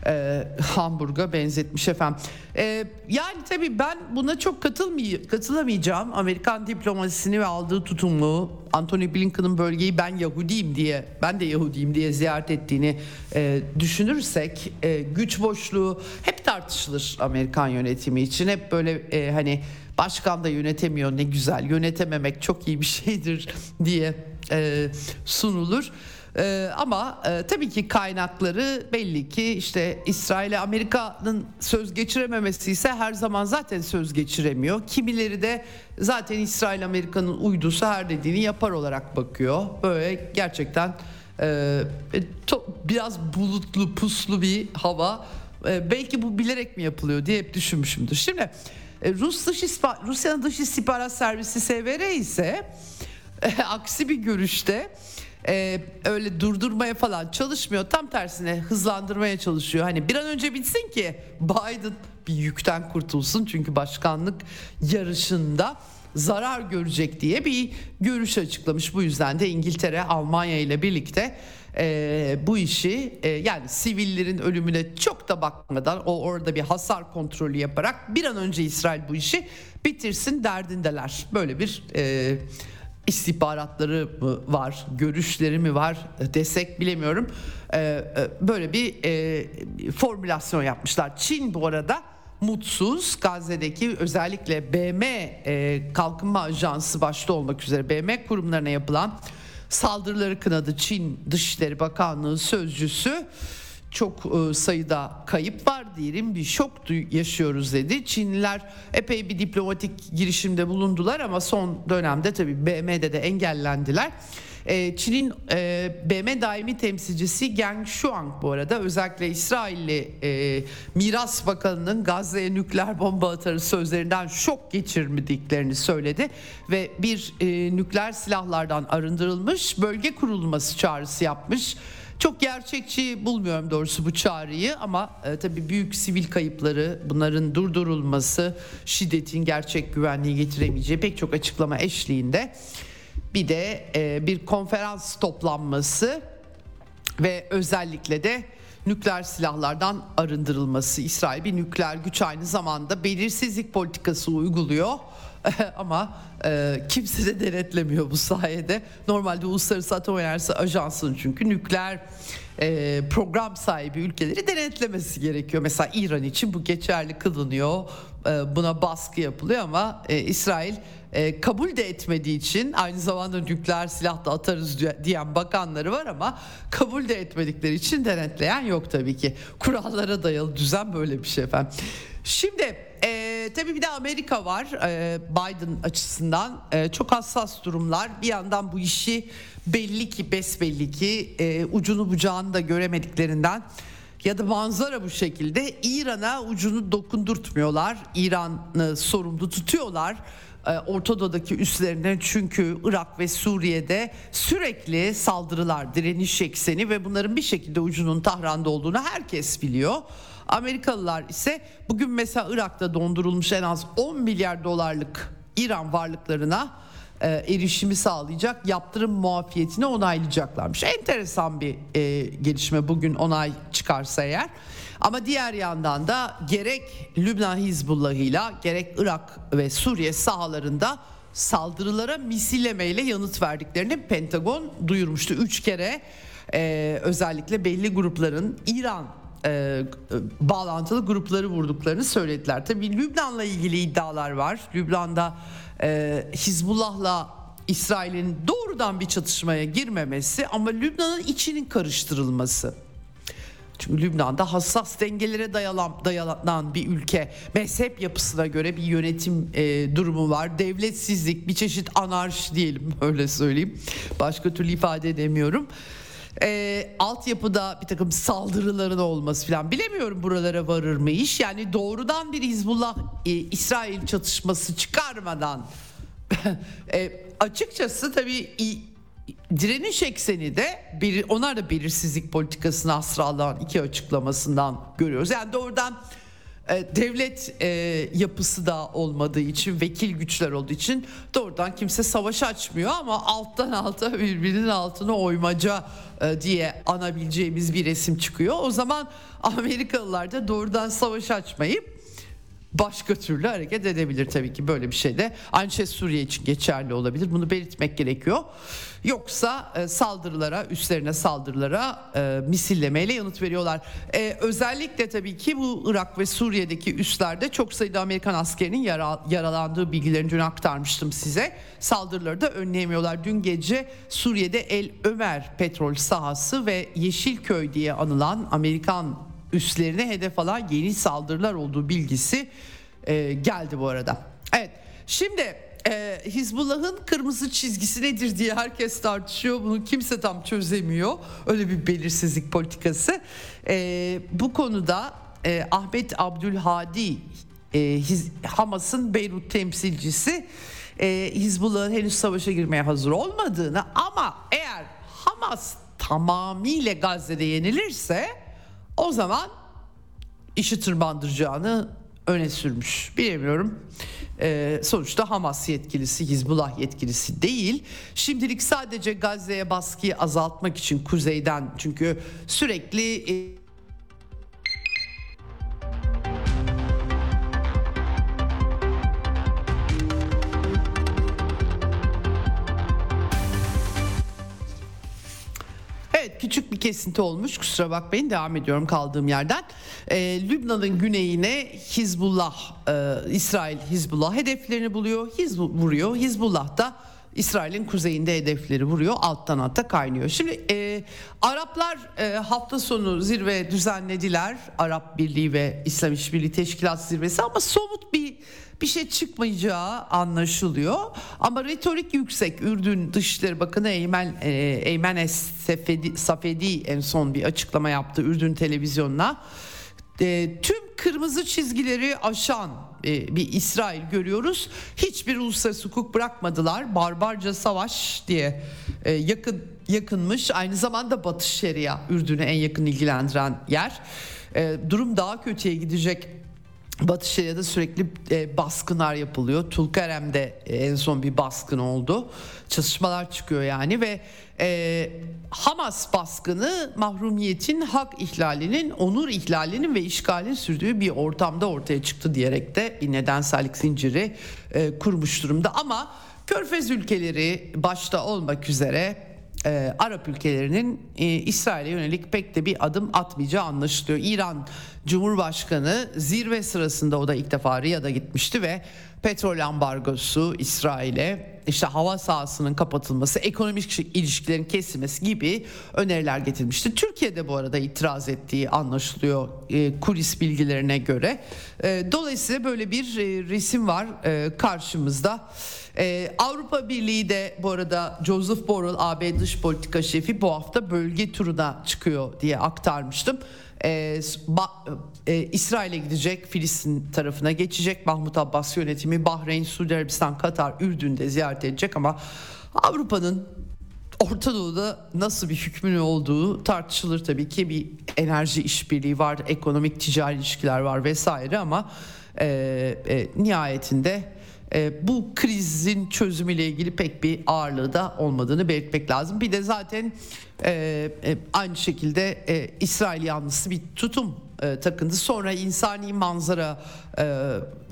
e, Hamburg'a benzetmiş efendim. E, yani tabii ben buna çok katılmay katılamayacağım. Amerikan diplomasisini ve aldığı tutumu Anthony Blinken'ın bölgeyi ben Yahudiyim diye ben de Yahudiyim diye ziyaret ettiğini e, düşünürsek e, güç boşluğu hep tartışılır Amerikan yönetimi için. Hep böyle e, hani başkan da yönetemiyor ne güzel yönetememek çok iyi bir <laughs> şeydir diye e, sunulur. Ee, ama e, tabii ki kaynakları belli ki işte İsrail'e Amerika'nın söz geçirememesi ise her zaman zaten söz geçiremiyor. Kimileri de zaten İsrail Amerika'nın uydusu her dediğini yapar olarak bakıyor. Böyle gerçekten e, e to, biraz bulutlu puslu bir hava. E, belki bu bilerek mi yapılıyor diye hep düşünmüşümdür. Şimdi e, Rus dış Rusya'nın dış istihbarat servisi SVR ise e, <laughs> aksi bir görüşte e, öyle durdurmaya falan çalışmıyor. Tam tersine hızlandırmaya çalışıyor. Hani bir an önce bitsin ki Biden bir yükten kurtulsun. Çünkü başkanlık yarışında zarar görecek diye bir görüş açıklamış. Bu yüzden de İngiltere Almanya ile birlikte e, bu işi e, yani sivillerin ölümüne çok da bakmadan o orada bir hasar kontrolü yaparak bir an önce İsrail bu işi bitirsin derdindeler. Böyle bir e, istihbaratları mı var, görüşleri mi var desek bilemiyorum. Ee, e, böyle bir e, formülasyon yapmışlar. Çin bu arada mutsuz Gazze'deki özellikle BM e, Kalkınma Ajansı başta olmak üzere BM kurumlarına yapılan saldırıları kınadı Çin Dışişleri Bakanlığı sözcüsü çok e, sayıda kayıp var diyelim bir şok yaşıyoruz dedi. Çinliler epey bir diplomatik girişimde bulundular ama son dönemde tabii BM'de de engellendiler. E, Çin'in e, BM daimi temsilcisi Geng Shuang bu arada özellikle İsrailli Miras Bakanı'nın Gazze'ye nükleer bomba atarı sözlerinden şok geçirmediklerini söyledi ve bir nükleer silahlardan arındırılmış bölge kurulması çağrısı yapmış. Çok gerçekçi bulmuyorum doğrusu bu çağrıyı ama e, tabii büyük sivil kayıpları, bunların durdurulması, şiddetin gerçek güvenliği getiremeyeceği pek çok açıklama eşliğinde bir de e, bir konferans toplanması ve özellikle de nükleer silahlardan arındırılması. İsrail bir nükleer güç aynı zamanda belirsizlik politikası uyguluyor. <laughs> ama e, kimse de denetlemiyor bu sayede. Normalde Uluslararası Atom Enerjisi Ajansı'nın çünkü nükleer e, program sahibi ülkeleri denetlemesi gerekiyor. Mesela İran için bu geçerli kılınıyor. E, buna baskı yapılıyor ama e, İsrail e, kabul de etmediği için aynı zamanda nükleer silah da atarız diyen bakanları var ama kabul de etmedikleri için denetleyen yok tabii ki. Kurallara dayalı düzen böyle bir şey efendim. Şimdi e, tabii bir de Amerika var e, Biden açısından e, çok hassas durumlar. Bir yandan bu işi belli ki besbelli ki e, ucunu bucağını da göremediklerinden ya da manzara bu şekilde İran'a ucunu dokundurtmuyorlar. İran'ı sorumlu tutuyorlar. E, Orta Doğu'daki üslerine çünkü Irak ve Suriye'de sürekli saldırılar, direniş ekseni ve bunların bir şekilde ucunun Tahran'da olduğunu herkes biliyor. Amerikalılar ise bugün mesela Irak'ta dondurulmuş en az 10 milyar dolarlık İran varlıklarına e, erişimi sağlayacak yaptırım muafiyetini onaylayacaklarmış. Enteresan bir e, gelişme bugün onay çıkarsa eğer. Ama diğer yandan da gerek Lübnan Hizbullah'ıyla gerek Irak ve Suriye sahalarında saldırılara misillemeyle yanıt verdiklerini Pentagon duyurmuştu. Üç kere e, özellikle belli grupların İran e, bağlantılı grupları vurduklarını söylediler. Tabii Lübnan'la ilgili iddialar var. Lübnan'da e, Hizbullah'la İsrail'in doğrudan bir çatışmaya girmemesi ama Lübnan'ın içinin karıştırılması. Çünkü Lübnan'da hassas dengelere dayalan, dayanan bir ülke. Mezhep yapısına göre bir yönetim e, durumu var. Devletsizlik, bir çeşit anarşi diyelim <laughs> öyle söyleyeyim. Başka türlü ifade edemiyorum. E, altyapıda bir takım saldırıların olması falan bilemiyorum buralara varır mı iş. Yani doğrudan bir Hizbullah e, İsrail çatışması çıkarmadan <laughs> e, açıkçası tabii direniş ekseni de bir, onlar da belirsizlik politikasını asra alan iki açıklamasından görüyoruz. Yani doğrudan devlet e, yapısı da olmadığı için vekil güçler olduğu için doğrudan kimse savaş açmıyor ama alttan alta birbirinin altına oymaca e, diye anabileceğimiz bir resim çıkıyor. O zaman Amerikalılar da doğrudan savaş açmayıp başka türlü hareket edebilir tabii ki böyle bir şey de aynı Suriye için geçerli olabilir. Bunu belirtmek gerekiyor. Yoksa e, saldırılara üstlerine saldırılara e, misillemeyle yanıt veriyorlar. E, özellikle tabii ki bu Irak ve Suriye'deki üslerde çok sayıda Amerikan askerinin yara, yaralandığı bilgilerini dün aktarmıştım size. Saldırıları da önleyemiyorlar. Dün gece Suriye'de El Ömer petrol sahası ve Yeşilköy diye anılan Amerikan üslerine hedef alan yeni saldırılar olduğu bilgisi e, geldi bu arada. Evet şimdi e, Hizbullah'ın kırmızı çizgisi nedir diye herkes tartışıyor. Bunu kimse tam çözemiyor. Öyle bir belirsizlik politikası. E, bu konuda e, Ahmet Abdülhadi e, Hamas'ın Beyrut temsilcisi e, Hizbullah'ın henüz savaşa girmeye hazır olmadığını ama eğer Hamas tamamıyla Gazze'de yenilirse o zaman işi tırmandıracağını öne sürmüş. Bilemiyorum. Ee, sonuçta Hamas yetkilisi, Hizbullah yetkilisi değil. Şimdilik sadece Gazze'ye baskıyı azaltmak için kuzeyden çünkü sürekli Küçük bir kesinti olmuş kusura bakmayın devam ediyorum kaldığım yerden. Ee, Lübnan'ın güneyine Hizbullah, e, İsrail Hizbullah hedeflerini buluyor, Hizbul vuruyor. Hizbullah da İsrail'in kuzeyinde hedefleri vuruyor alttan alta kaynıyor. Şimdi e, Araplar e, hafta sonu zirve düzenlediler. Arap Birliği ve İslam İşbirliği Teşkilat zirvesi ama somut bir bir şey çıkmayacağı anlaşılıyor. Ama retorik yüksek. Ürdün Dışişleri Bakanı Eymen, e, Eymen Safedi, Safedi en son bir açıklama yaptı Ürdün televizyonuna. E, tüm kırmızı çizgileri aşan e, bir İsrail görüyoruz. Hiçbir uluslararası hukuk bırakmadılar. Barbarca savaş diye e, yakın yakınmış. Aynı zamanda Batı Şeria Ürdün'ü en yakın ilgilendiren yer. E, durum daha kötüye gidecek Batı Şeria'da sürekli e, baskınlar yapılıyor. Tulkarem'de e, en son bir baskın oldu. Çatışmalar çıkıyor yani ve e, Hamas baskını mahrumiyetin, hak ihlalinin, onur ihlalinin ve işgalin sürdüğü bir ortamda ortaya çıktı diyerek de bir nedensellik zinciri e, kurmuş durumda. Ama Körfez ülkeleri başta olmak üzere e, Arap ülkelerinin e, İsrail'e yönelik pek de bir adım atmayacağı anlaşılıyor. İran Cumhurbaşkanı zirve sırasında o da ilk defa Riyad'a gitmişti ve petrol ambargosu İsrail'e işte hava sahasının kapatılması, ekonomik ilişkilerin kesilmesi gibi öneriler getirmişti. Türkiye'de bu arada itiraz ettiği anlaşılıyor e, kulis bilgilerine göre. E, dolayısıyla böyle bir e, resim var e, karşımızda. Ee, Avrupa Birliği de bu arada Joseph Borrell AB dış politika şefi bu hafta bölge turuna çıkıyor diye aktarmıştım. Ee, ba, e, İsrail'e gidecek, Filistin tarafına geçecek. Mahmut Abbas yönetimi Bahreyn, Suudi Arabistan, Katar, Ürdün'de ziyaret edecek ama Avrupa'nın Orta Doğu'da nasıl bir hükmünü olduğu tartışılır tabii ki bir enerji işbirliği var, ekonomik ticari ilişkiler var vesaire ama e, e, nihayetinde e, bu krizin çözümüyle ilgili pek bir ağırlığı da olmadığını belirtmek lazım. Bir de zaten e, e, aynı şekilde e, İsrail yanlısı bir tutum e, takındı. Sonra insani manzara e,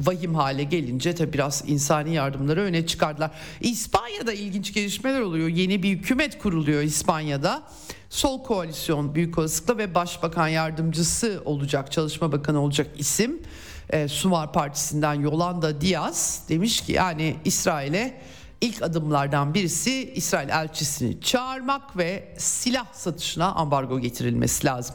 vahim hale gelince tabi biraz insani yardımları öne çıkardılar. İspanya'da ilginç gelişmeler oluyor. Yeni bir hükümet kuruluyor İspanya'da. Sol koalisyon büyük olasılıkla ve başbakan yardımcısı olacak, çalışma bakanı olacak isim e, Sumar Partisi'nden Yolanda Diaz demiş ki yani İsrail'e ilk adımlardan birisi İsrail elçisini çağırmak ve silah satışına ambargo getirilmesi lazım.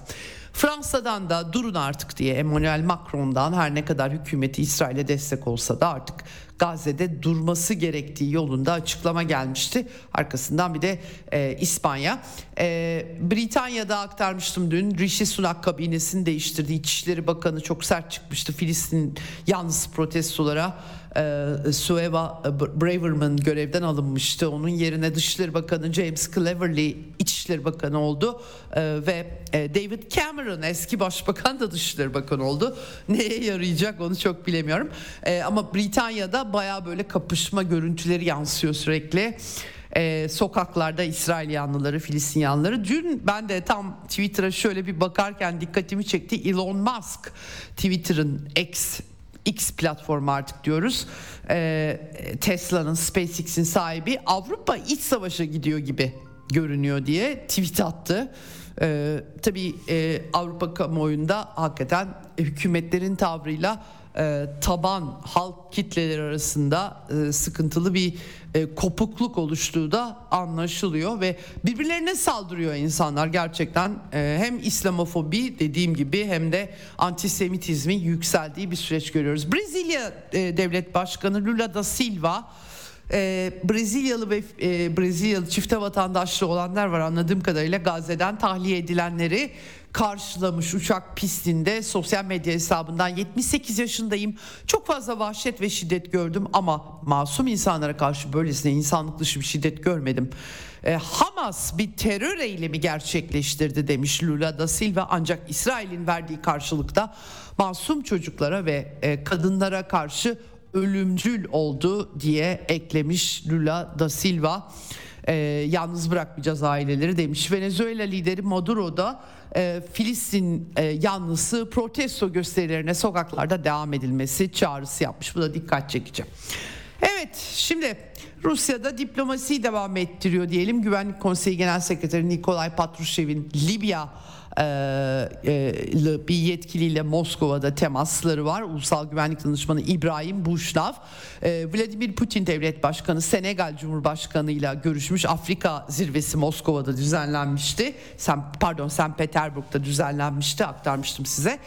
Fransa'dan da durun artık diye Emmanuel Macron'dan her ne kadar hükümeti İsrail'e destek olsa da artık Gazze'de durması gerektiği yolunda açıklama gelmişti. Arkasından bir de e, İspanya. E, Britanya'da aktarmıştım dün Rishi Sunak kabinesini değiştirdi. İçişleri Bakanı çok sert çıkmıştı Filistin yalnız protestolara e, Sueva Braverman görevden alınmıştı. Onun yerine Dışişleri Bakanı James Cleverly İçişleri Bakanı oldu e, ve e, David Cameron eski Başbakan da Dışişleri Bakanı oldu. Neye yarayacak onu çok bilemiyorum. E, ama Britanya'da baya böyle kapışma görüntüleri yansıyor sürekli ee, sokaklarda İsrail yanlıları, Filistin yanlıları. Dün ben de tam Twitter'a şöyle bir bakarken dikkatimi çekti. Elon Musk Twitter'ın X X platformu artık diyoruz. Ee, Tesla'nın, SpaceX'in sahibi Avrupa iç savaşa gidiyor gibi görünüyor diye tweet attı. Ee, tabii e, Avrupa kamuoyunda hakikaten hükümetlerin tavrıyla e, taban halk kitleleri arasında e, sıkıntılı bir e, kopukluk oluştuğu da anlaşılıyor ve birbirlerine saldırıyor insanlar gerçekten hem İslamofobi dediğim gibi hem de antisemitizmin yükseldiği bir süreç görüyoruz. Brezilya Devlet Başkanı Lula da Silva Brezilyalı ve Brezilyalı çifte vatandaşlı olanlar var anladığım kadarıyla Gazze'den tahliye edilenleri karşılamış uçak pistinde sosyal medya hesabından 78 yaşındayım çok fazla vahşet ve şiddet gördüm ama masum insanlara karşı böylesine insanlık dışı bir şiddet görmedim. E, Hamas bir terör eylemi gerçekleştirdi demiş Lula da Silva ancak İsrail'in verdiği karşılıkta masum çocuklara ve e, kadınlara karşı ölümcül oldu diye eklemiş Lula da Silva. E, yalnız bırakmayacağız aileleri demiş. Venezuela lideri Maduro da e, Filistin e, yanlısı protesto gösterilerine sokaklarda devam edilmesi çağrısı yapmış. Bu da dikkat çekici. Evet şimdi Rusya'da diplomasiyi devam ettiriyor diyelim. Güvenlik Konseyi Genel Sekreteri Nikolay Patrushev'in Libya bir yetkiliyle Moskova'da temasları var. Ulusal Güvenlik Danışmanı İbrahim Buşnav, e, Vladimir Putin Devlet Başkanı Senegal Cumhurbaşkanı ile görüşmüş. Afrika zirvesi Moskova'da düzenlenmişti. Sen pardon St. Petersburg'da düzenlenmişti. Aktarmıştım size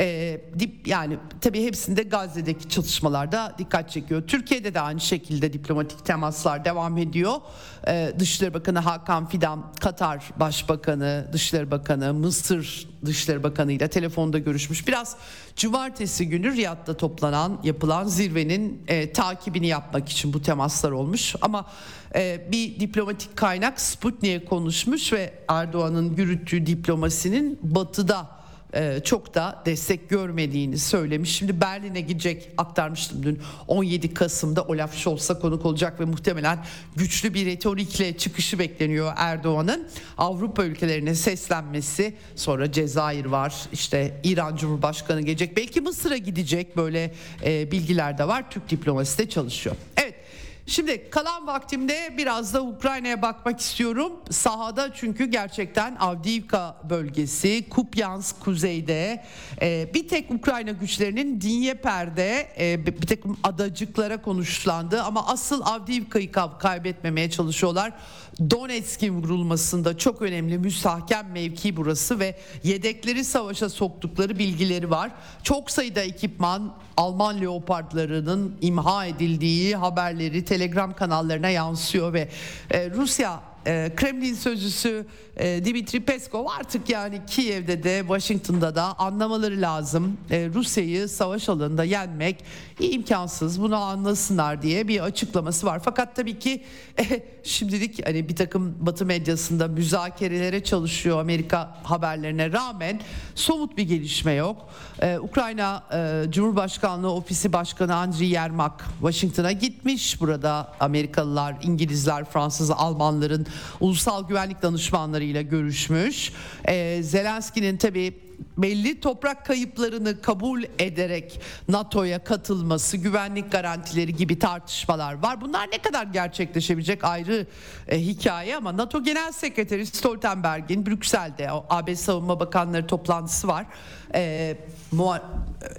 e, dip yani tabii hepsinde Gazze'deki çatışmalarda dikkat çekiyor. Türkiye'de de aynı şekilde diplomatik temaslar devam ediyor. E, Dışişleri Bakanı Hakan Fidan, Katar Başbakanı, Dışişleri Bakanı, Mısır Dışişleri Bakanı ile telefonda görüşmüş. Biraz cumartesi günü Riyad'da toplanan yapılan zirvenin e, takibini yapmak için bu temaslar olmuş. Ama e, bir diplomatik kaynak Sputnik'e konuşmuş ve Erdoğan'ın yürüttüğü diplomasinin batıda e, çok da destek görmediğini söylemiş. Şimdi Berlin'e gidecek aktarmıştım dün 17 Kasım'da Olaf Scholz'a konuk olacak ve muhtemelen güçlü bir retorikle çıkışı bekleniyor Erdoğan'ın. Avrupa ülkelerine seslenmesi sonra Cezayir var işte İran Cumhurbaşkanı gelecek belki Mısır'a gidecek böyle e, bilgiler de var Türk diplomasi de çalışıyor. Evet Şimdi kalan vaktimde biraz da Ukrayna'ya bakmak istiyorum. Sahada çünkü gerçekten Avdiivka bölgesi, Kupyansk kuzeyde e, bir tek Ukrayna güçlerinin Dinyeper'de e, bir takım adacıklara konuşlandı ama asıl Avdiivka'yı kaybetmemeye çalışıyorlar. Donetsk'in vurulmasında çok önemli müstahkem mevki burası ve yedekleri savaşa soktukları bilgileri var. Çok sayıda ekipman Alman leopardlarının imha edildiği haberleri Telegram kanallarına yansıyor ve e, Rusya e, Kremlin sözcüsü e, Dimitri Peskov artık yani Kiev'de de Washington'da da anlamaları lazım. E, Rusya'yı savaş alanında yenmek imkansız bunu anlasınlar diye bir açıklaması var. Fakat tabii ki <laughs> şimdilik hani bir takım Batı medyasında müzakerelere çalışıyor Amerika haberlerine rağmen somut bir gelişme yok. Ukrayna Cumhurbaşkanlığı Ofisi Başkanı Andriy Yermak Washington'a gitmiş. Burada Amerikalılar, İngilizler, Fransız, Almanların ulusal güvenlik danışmanlarıyla görüşmüş. Ee, Zelenski'nin tabii belli toprak kayıplarını kabul ederek NATO'ya katılması, güvenlik garantileri gibi tartışmalar var. Bunlar ne kadar gerçekleşebilecek ayrı e, hikaye ama NATO Genel Sekreteri Stoltenberg'in Brüksel'de AB Savunma Bakanları toplantısı var. E, muha-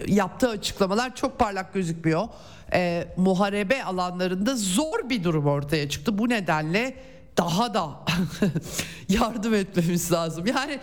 yaptığı açıklamalar çok parlak gözükmüyor. E, muharebe alanlarında zor bir durum ortaya çıktı. Bu nedenle daha da <laughs> yardım etmemiz lazım. Yani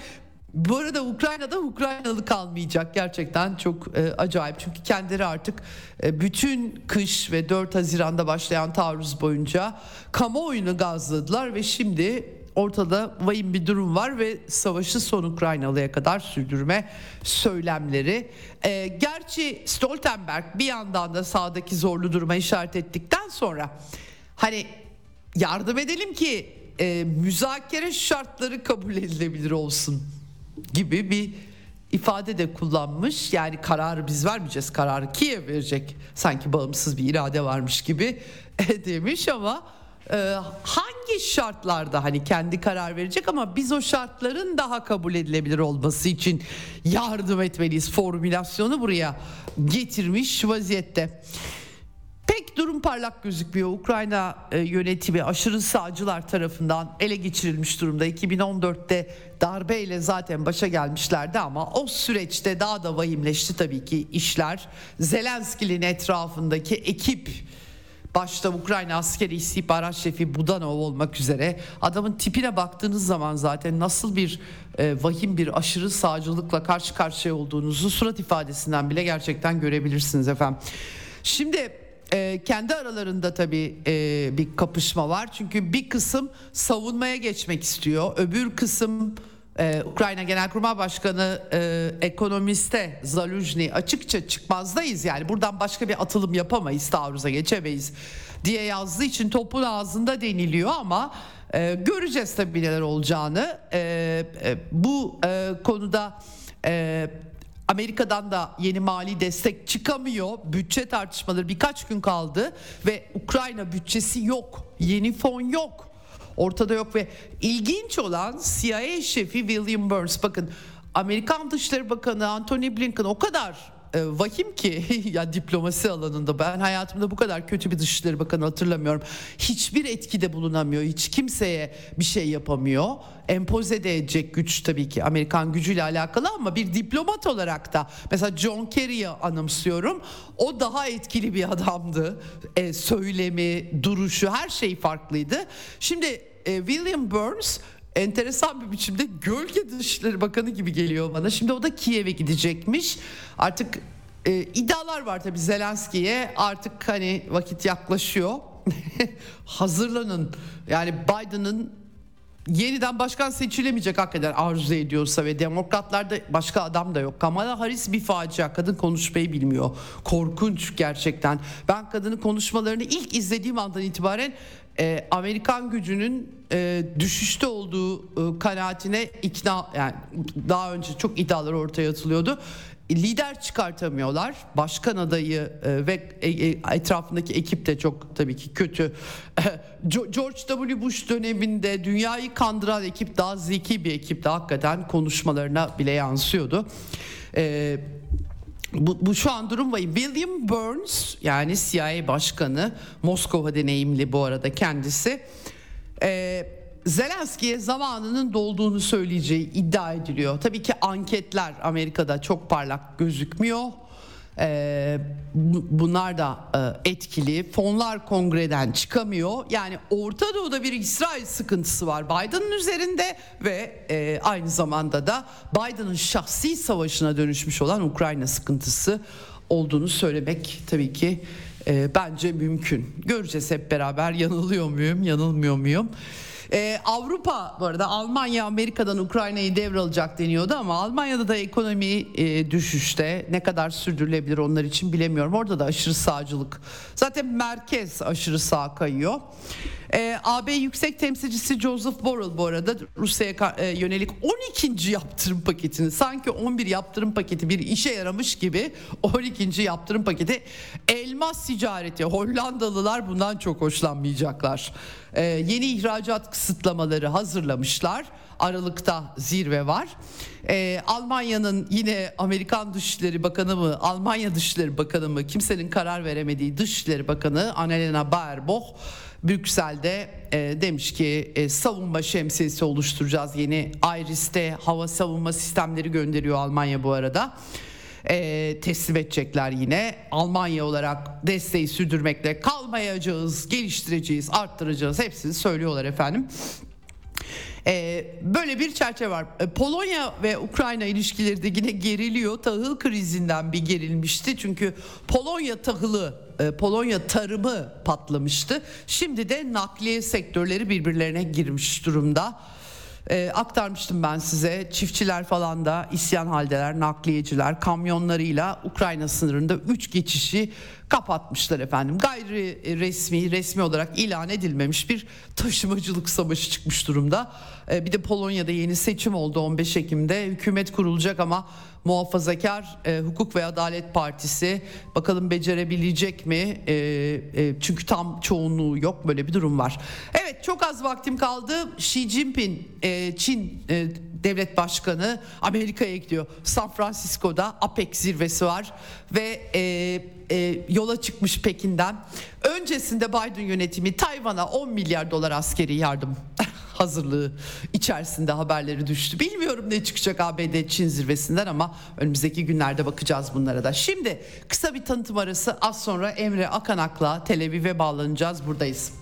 Bu arada Ukrayna'da Ukraynalı kalmayacak gerçekten çok e, acayip çünkü kendileri artık e, bütün kış ve 4 Haziran'da başlayan taarruz boyunca kamuoyunu gazladılar ve şimdi ortada vahim bir durum var ve savaşı son Ukraynalıya kadar sürdürme söylemleri. E, gerçi Stoltenberg bir yandan da sağdaki zorlu duruma işaret ettikten sonra hani yardım edelim ki e, müzakere şartları kabul edilebilir olsun gibi bir ifade de kullanmış. Yani kararı biz vermeyeceğiz. Kararı Kiev verecek. Sanki bağımsız bir irade varmış gibi demiş ama e, hangi şartlarda hani kendi karar verecek ama biz o şartların daha kabul edilebilir olması için yardım etmeliyiz formülasyonu buraya getirmiş vaziyette. Pek durum parlak gözükmüyor. Ukrayna e, yönetimi aşırı sağcılar tarafından ele geçirilmiş durumda. 2014'te darbeyle zaten başa gelmişlerdi ama o süreçte daha da vahimleşti tabii ki işler. Zelenski'nin etrafındaki ekip başta Ukrayna askeri istihbarat şefi Budanov olmak üzere adamın tipine baktığınız zaman zaten nasıl bir e, vahim bir aşırı sağcılıkla karşı karşıya olduğunuzu surat ifadesinden bile gerçekten görebilirsiniz efendim. Şimdi e, kendi aralarında tabii e, bir kapışma var. Çünkü bir kısım savunmaya geçmek istiyor. Öbür kısım e, Ukrayna Genelkurmay Başkanı e, ekonomiste Zaluzhny açıkça çıkmazdayız yani buradan başka bir atılım yapamayız taarruza geçemeyiz diye yazdığı için topun ağzında deniliyor ama e, göreceğiz tabii neler olacağını e, e, bu e, konuda e, Amerika'dan da yeni mali destek çıkamıyor. Bütçe tartışmaları birkaç gün kaldı ve Ukrayna bütçesi yok. Yeni fon yok. Ortada yok ve ilginç olan CIA şefi William Burns bakın Amerikan Dışişleri Bakanı Antony Blinken o kadar e, vahim ki <laughs> ya diplomasi alanında ben hayatımda bu kadar kötü bir Dışişleri Bakanı hatırlamıyorum. Hiçbir etkide bulunamıyor. Hiç kimseye bir şey yapamıyor. Empoze de edecek güç tabii ki Amerikan gücüyle alakalı ama bir diplomat olarak da mesela John Kerry'i anımsıyorum. O daha etkili bir adamdı. E, söylemi, duruşu her şey farklıydı. Şimdi e, William Burns enteresan bir biçimde gölge dışları bakanı gibi geliyor bana. Şimdi o da Kiev'e gidecekmiş. Artık e, iddialar var tabii Zelenski'ye artık hani vakit yaklaşıyor. <laughs> Hazırlanın. Yani Biden'ın yeniden başkan seçilemeyecek hakikaten arzu ediyorsa ve demokratlarda başka adam da yok. Kamala Harris bir facia. Kadın konuşmayı bilmiyor. Korkunç gerçekten. Ben kadının konuşmalarını ilk izlediğim andan itibaren e, Amerikan gücünün e, düşüşte olduğu e, kanaatine ikna yani daha önce çok iddialar ortaya atılıyordu. Lider çıkartamıyorlar. Başkan adayı e, ve e, e, etrafındaki ekip de çok tabii ki kötü. <laughs> George W. Bush döneminde dünyayı kandıran ekip daha zeki bir ekipti. Hakikaten konuşmalarına bile yansıyordu. E, bu, bu şu an durum var. William Burns yani CIA başkanı Moskova deneyimli bu arada kendisi. Ee, Zelenski'ye zamanının dolduğunu söyleyeceği iddia ediliyor. Tabii ki anketler Amerika'da çok parlak gözükmüyor. Ee, bunlar da e, etkili. Fonlar kongreden çıkamıyor. Yani Orta Doğu'da bir İsrail sıkıntısı var Biden'ın üzerinde ve e, aynı zamanda da Biden'ın şahsi savaşına dönüşmüş olan Ukrayna sıkıntısı olduğunu söylemek tabii ki e, bence mümkün. Göreceğiz hep beraber yanılıyor muyum, yanılmıyor muyum? Ee, Avrupa bu arada Almanya Amerika'dan Ukrayna'yı devralacak deniyordu ama Almanya'da da ekonomi e, düşüşte ne kadar sürdürülebilir onlar için bilemiyorum. Orada da aşırı sağcılık zaten merkez aşırı sağ kayıyor. Ee, AB Yüksek Temsilcisi Joseph Borrell bu arada Rusya'ya e, yönelik 12. yaptırım paketini sanki 11 yaptırım paketi bir işe yaramış gibi 12. yaptırım paketi elmas ticareti Hollandalılar bundan çok hoşlanmayacaklar. Ee, yeni ihracat kısıtlamaları hazırlamışlar. Aralıkta zirve var. Ee, Almanya'nın yine Amerikan Dışişleri Bakanı mı, Almanya Dışişleri Bakanı mı kimsenin karar veremediği Dışişleri Bakanı Annalena Baerbock Brüksel'de e, demiş ki e, savunma şemsiyesi oluşturacağız. Yeni Iris'te hava savunma sistemleri gönderiyor Almanya bu arada. E, teslim edecekler yine. Almanya olarak desteği sürdürmekle kalmayacağız, geliştireceğiz, arttıracağız hepsini söylüyorlar efendim. E, böyle bir çerçeve var. E, Polonya ve Ukrayna ilişkileri de yine geriliyor. Tahıl krizinden bir gerilmişti. Çünkü Polonya tahılı, e, Polonya tarımı patlamıştı. Şimdi de nakliye sektörleri birbirlerine girmiş durumda. E, aktarmıştım ben size. Çiftçiler falan da isyan haldeler, nakliyeciler kamyonlarıyla Ukrayna sınırında 3 geçişi kapatmışlar efendim. Gayri resmi, resmi olarak ilan edilmemiş bir taşımacılık savaşı çıkmış durumda. E, bir de Polonya'da yeni seçim oldu 15 Ekim'de. Hükümet kurulacak ama muhafazakar e, Hukuk ve Adalet Partisi bakalım becerebilecek mi? E, e, çünkü tam çoğunluğu yok böyle bir durum var. Evet çok az vaktim kaldı. Xi Jinping e, Çin e, devlet başkanı Amerika'ya gidiyor. San Francisco'da APEC zirvesi var ve e, e, yola çıkmış Pekin'den. Öncesinde Biden yönetimi Tayvan'a 10 milyar dolar askeri yardım <laughs> hazırlığı içerisinde haberleri düştü. Bilmiyorum ne çıkacak ABD Çin zirvesinden ama önümüzdeki günlerde bakacağız bunlara da. Şimdi kısa bir tanıtım arası az sonra Emre Akanak'la Tel Aviv'e bağlanacağız. Buradayız.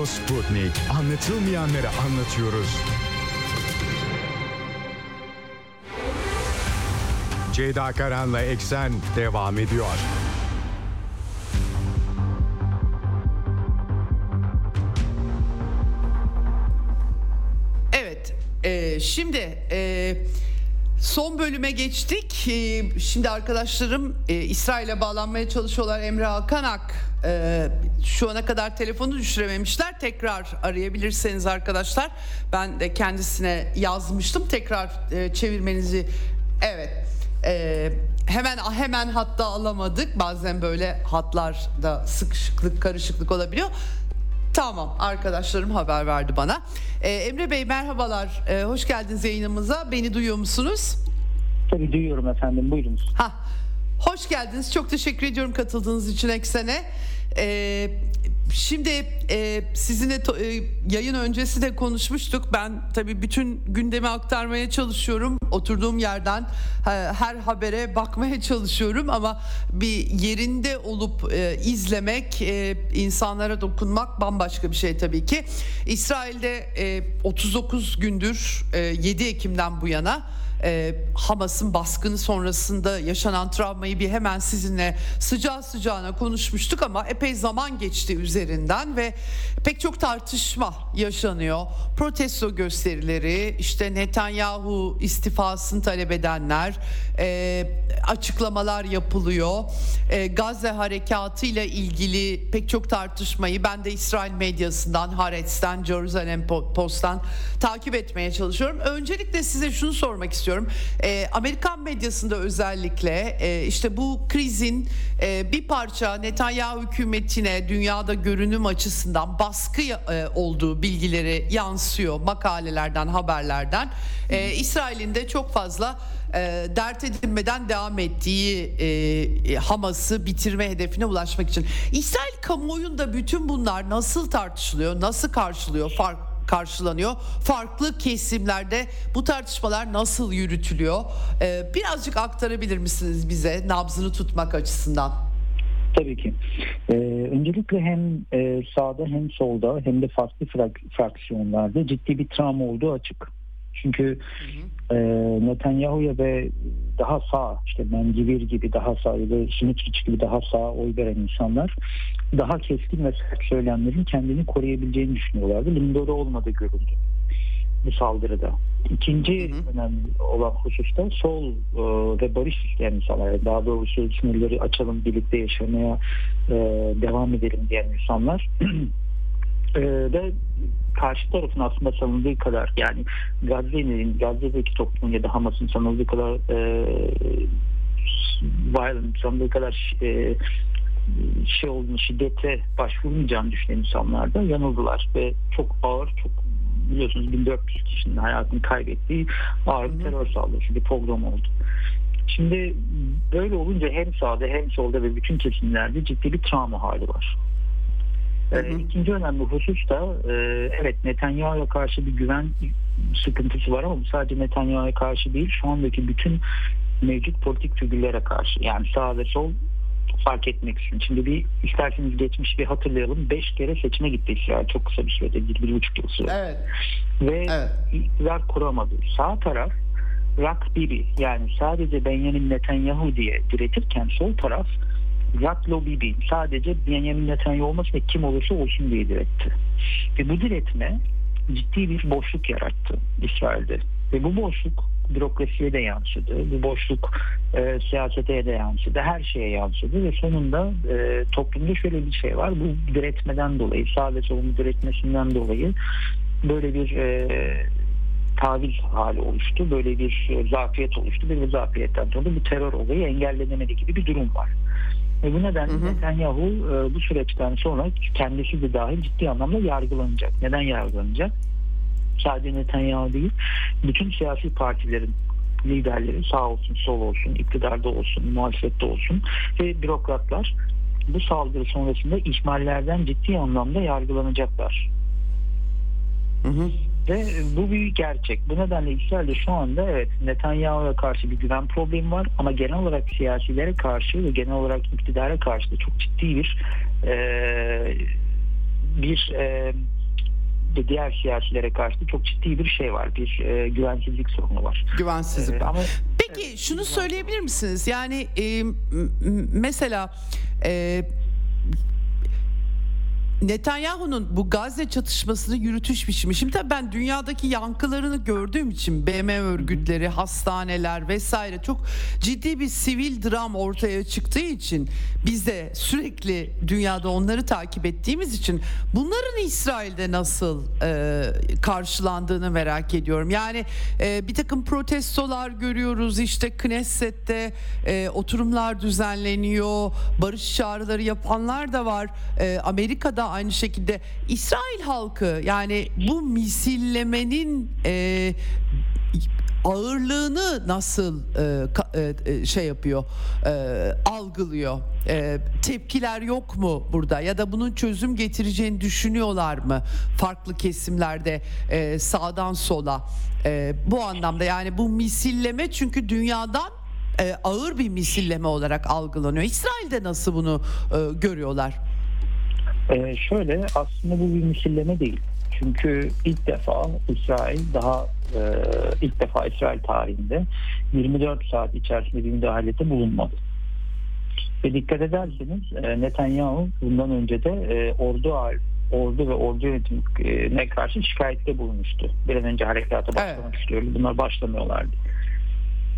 Radyo Sputnik. Anlatılmayanları anlatıyoruz. Ceyda Karan'la Eksen devam ediyor. Evet, e, şimdi e, son bölüme geçtik. E, şimdi arkadaşlarım e, İsrail'e bağlanmaya çalışıyorlar. Emre Akanak e, şu ana kadar telefonu düşürememişler. Tekrar arayabilirseniz arkadaşlar. Ben de kendisine yazmıştım. Tekrar e, çevirmenizi evet. Hemen hemen hatta alamadık. Bazen böyle hatlarda sıkışıklık, karışıklık olabiliyor. Tamam arkadaşlarım haber verdi bana. Ee, Emre Bey merhabalar. Ee, hoş geldiniz yayınımıza. Beni duyuyor musunuz? Tabii duyuyorum efendim buyurunuz. Ha, hoş geldiniz. Çok teşekkür ediyorum katıldığınız için Eksen'e. Ee, şimdi e, sizinle e, yayın öncesi de konuşmuştuk. Ben tabii bütün gündemi aktarmaya çalışıyorum. Oturduğum yerden e, her habere bakmaya çalışıyorum ama bir yerinde olup e, izlemek, e, insanlara dokunmak bambaşka bir şey tabii ki. İsrail'de e, 39 gündür e, 7 Ekim'den bu yana e, Hamas'ın baskını sonrasında yaşanan travmayı bir hemen sizinle sıcağı sıcağına konuşmuştuk ama epey zaman geçti üzerinden ve pek çok tartışma yaşanıyor. Protesto gösterileri, işte Netanyahu istifasını talep edenler, e, açıklamalar yapılıyor. E, Gazze harekatı ile ilgili pek çok tartışmayı ben de İsrail medyasından, Haaretz'ten, Jerusalem Post'tan takip etmeye çalışıyorum. Öncelikle size şunu sormak istiyorum. E, Amerikan medyasında özellikle e, işte bu krizin e, bir parça Netanyahu hükümetine dünyada görünüm açısından baskı e, olduğu bilgileri yansıyor makalelerden, haberlerden. E, İsrail'in de çok fazla e, dert edinmeden devam ettiği e, Hamas'ı bitirme hedefine ulaşmak için. İsrail kamuoyunda bütün bunlar nasıl tartışılıyor, nasıl karşılıyor, fark karşılanıyor. Farklı kesimlerde bu tartışmalar nasıl yürütülüyor? Ee, birazcık aktarabilir misiniz bize nabzını tutmak açısından? Tabii ki. Ee, öncelikle hem e, sağda hem solda hem de farklı frak- fraksiyonlarda ciddi bir travma olduğu açık. Çünkü hı hı. E, Netanyahu'ya ve daha sağ işte Mendivir gibi daha sağ ya da Sinitriç gibi daha sağ oy veren insanlar daha keskin ve sert söylemlerin kendini koruyabileceğini düşünüyorlardı. Lindo'da olmadı görüldü bu saldırıda. İkinci hı hı. önemli olan hususta sol e, ve barış isteyen insanlar, daha doğrusu sınırları açalım, birlikte yaşamaya e, devam edelim diyen insanlar <clears throat> e, ve karşı tarafın aslında sanıldığı kadar yani Gazze'nin, Gazze'deki toplumun ya da Hamas'ın sanıldığı kadar e, violent, sanıldığı kadar e, şey olduğunu, şiddete başvurmayacağını düşünen insanlar da yanıldılar ve çok ağır, çok biliyorsunuz 1400 kişinin hayatını kaybettiği ağır bir terör saldırısı, bir pogrom oldu. Şimdi böyle olunca hem sağda hem solda ve bütün kesimlerde ciddi bir travma hali var. Hı hı. İkinci önemli husus da e, evet Netanyahu'ya karşı bir güven sıkıntısı var ama bu sadece Netanyahu'ya karşı değil şu andaki bütün mevcut politik figürlere karşı yani sağ ve sol fark etmek için. Şimdi bir isterseniz geçmiş bir hatırlayalım. Beş kere seçime gitti İsrail çok kısa bir sürede. Bir, bir buçuk yıl sürede. Evet. Ve evet. iktidar kuramadı. Sağ taraf Rak Bibi yani sadece Benjamin Netanyahu diye diretirken sol taraf Rak Bibi sadece Benjamin Netanyahu olmasın ve kim olursa olsun diye diretti. Ve bu diretme ciddi bir boşluk yarattı İsrail'de. Ve bu boşluk bürokrasiye de yansıdı. Bu boşluk e, siyasete de yansıdı. Her şeye yansıdı ve sonunda e, toplumda şöyle bir şey var. Bu diretmeden dolayı, sağ ve solun diretmesinden dolayı böyle bir e, taviz hali oluştu. Böyle bir e, zafiyet oluştu. Bu zafiyetten dolayı bu terör olayı engellenemedi gibi bir durum var. Ve bu nedenle hı hı. Netanyahu e, bu süreçten sonra kendisi de dahil ciddi anlamda yargılanacak. Neden yargılanacak? Sadece Netanyahu değil, bütün siyasi partilerin liderleri sağ olsun, sol olsun, iktidarda olsun, muhalefette olsun ve bürokratlar bu saldırı sonrasında ihmallerden ciddi anlamda yargılanacaklar. Hı hı. Ve bu bir gerçek. Bu nedenle İsrail'de şu anda evet Netanyahu'ya karşı bir güven problemi var ama genel olarak siyasilere karşı ve genel olarak iktidara karşı da çok ciddi bir e, bir e, ve diğer siyasilere karşı çok ciddi bir şey var. Bir e, güvensizlik sorunu var. Güvensizlik. Ee, ama Peki evet, şunu söyleyebilir misiniz? Yani e, mesela e, Netanyahu'nun bu Gazze çatışmasını yürütüş biçimi. Şimdi tabii ben dünyadaki yankılarını gördüğüm için BM örgütleri, hastaneler vesaire çok ciddi bir sivil dram ortaya çıktığı için biz de sürekli dünyada onları takip ettiğimiz için bunların İsrail'de nasıl e, karşılandığını merak ediyorum. Yani e, bir takım protestolar görüyoruz işte Knesset'te e, oturumlar düzenleniyor, barış çağrıları yapanlar da var. E, Amerika'da aynı şekilde İsrail halkı yani bu misillemenin e, ağırlığını nasıl e, e, şey yapıyor e, algılıyor? E, tepkiler yok mu burada? Ya da bunun çözüm getireceğini düşünüyorlar mı? Farklı kesimlerde e, sağdan sola. E, bu anlamda yani bu misilleme çünkü dünyadan e, ağır bir misilleme olarak algılanıyor. İsrail'de nasıl bunu e, görüyorlar? Ee, şöyle aslında bu bir misilleme değil. Çünkü ilk defa İsrail daha e, ilk defa İsrail tarihinde 24 saat içerisinde bir müdahalede bulunmadı. Ve dikkat ederseniz e, Netanyahu bundan önce de e, ordu ordu ve ordu yönetimine karşı şikayette bulunmuştu. Bir an önce harekata başlamak evet. istiyoruz. Bunlar başlamıyorlardı.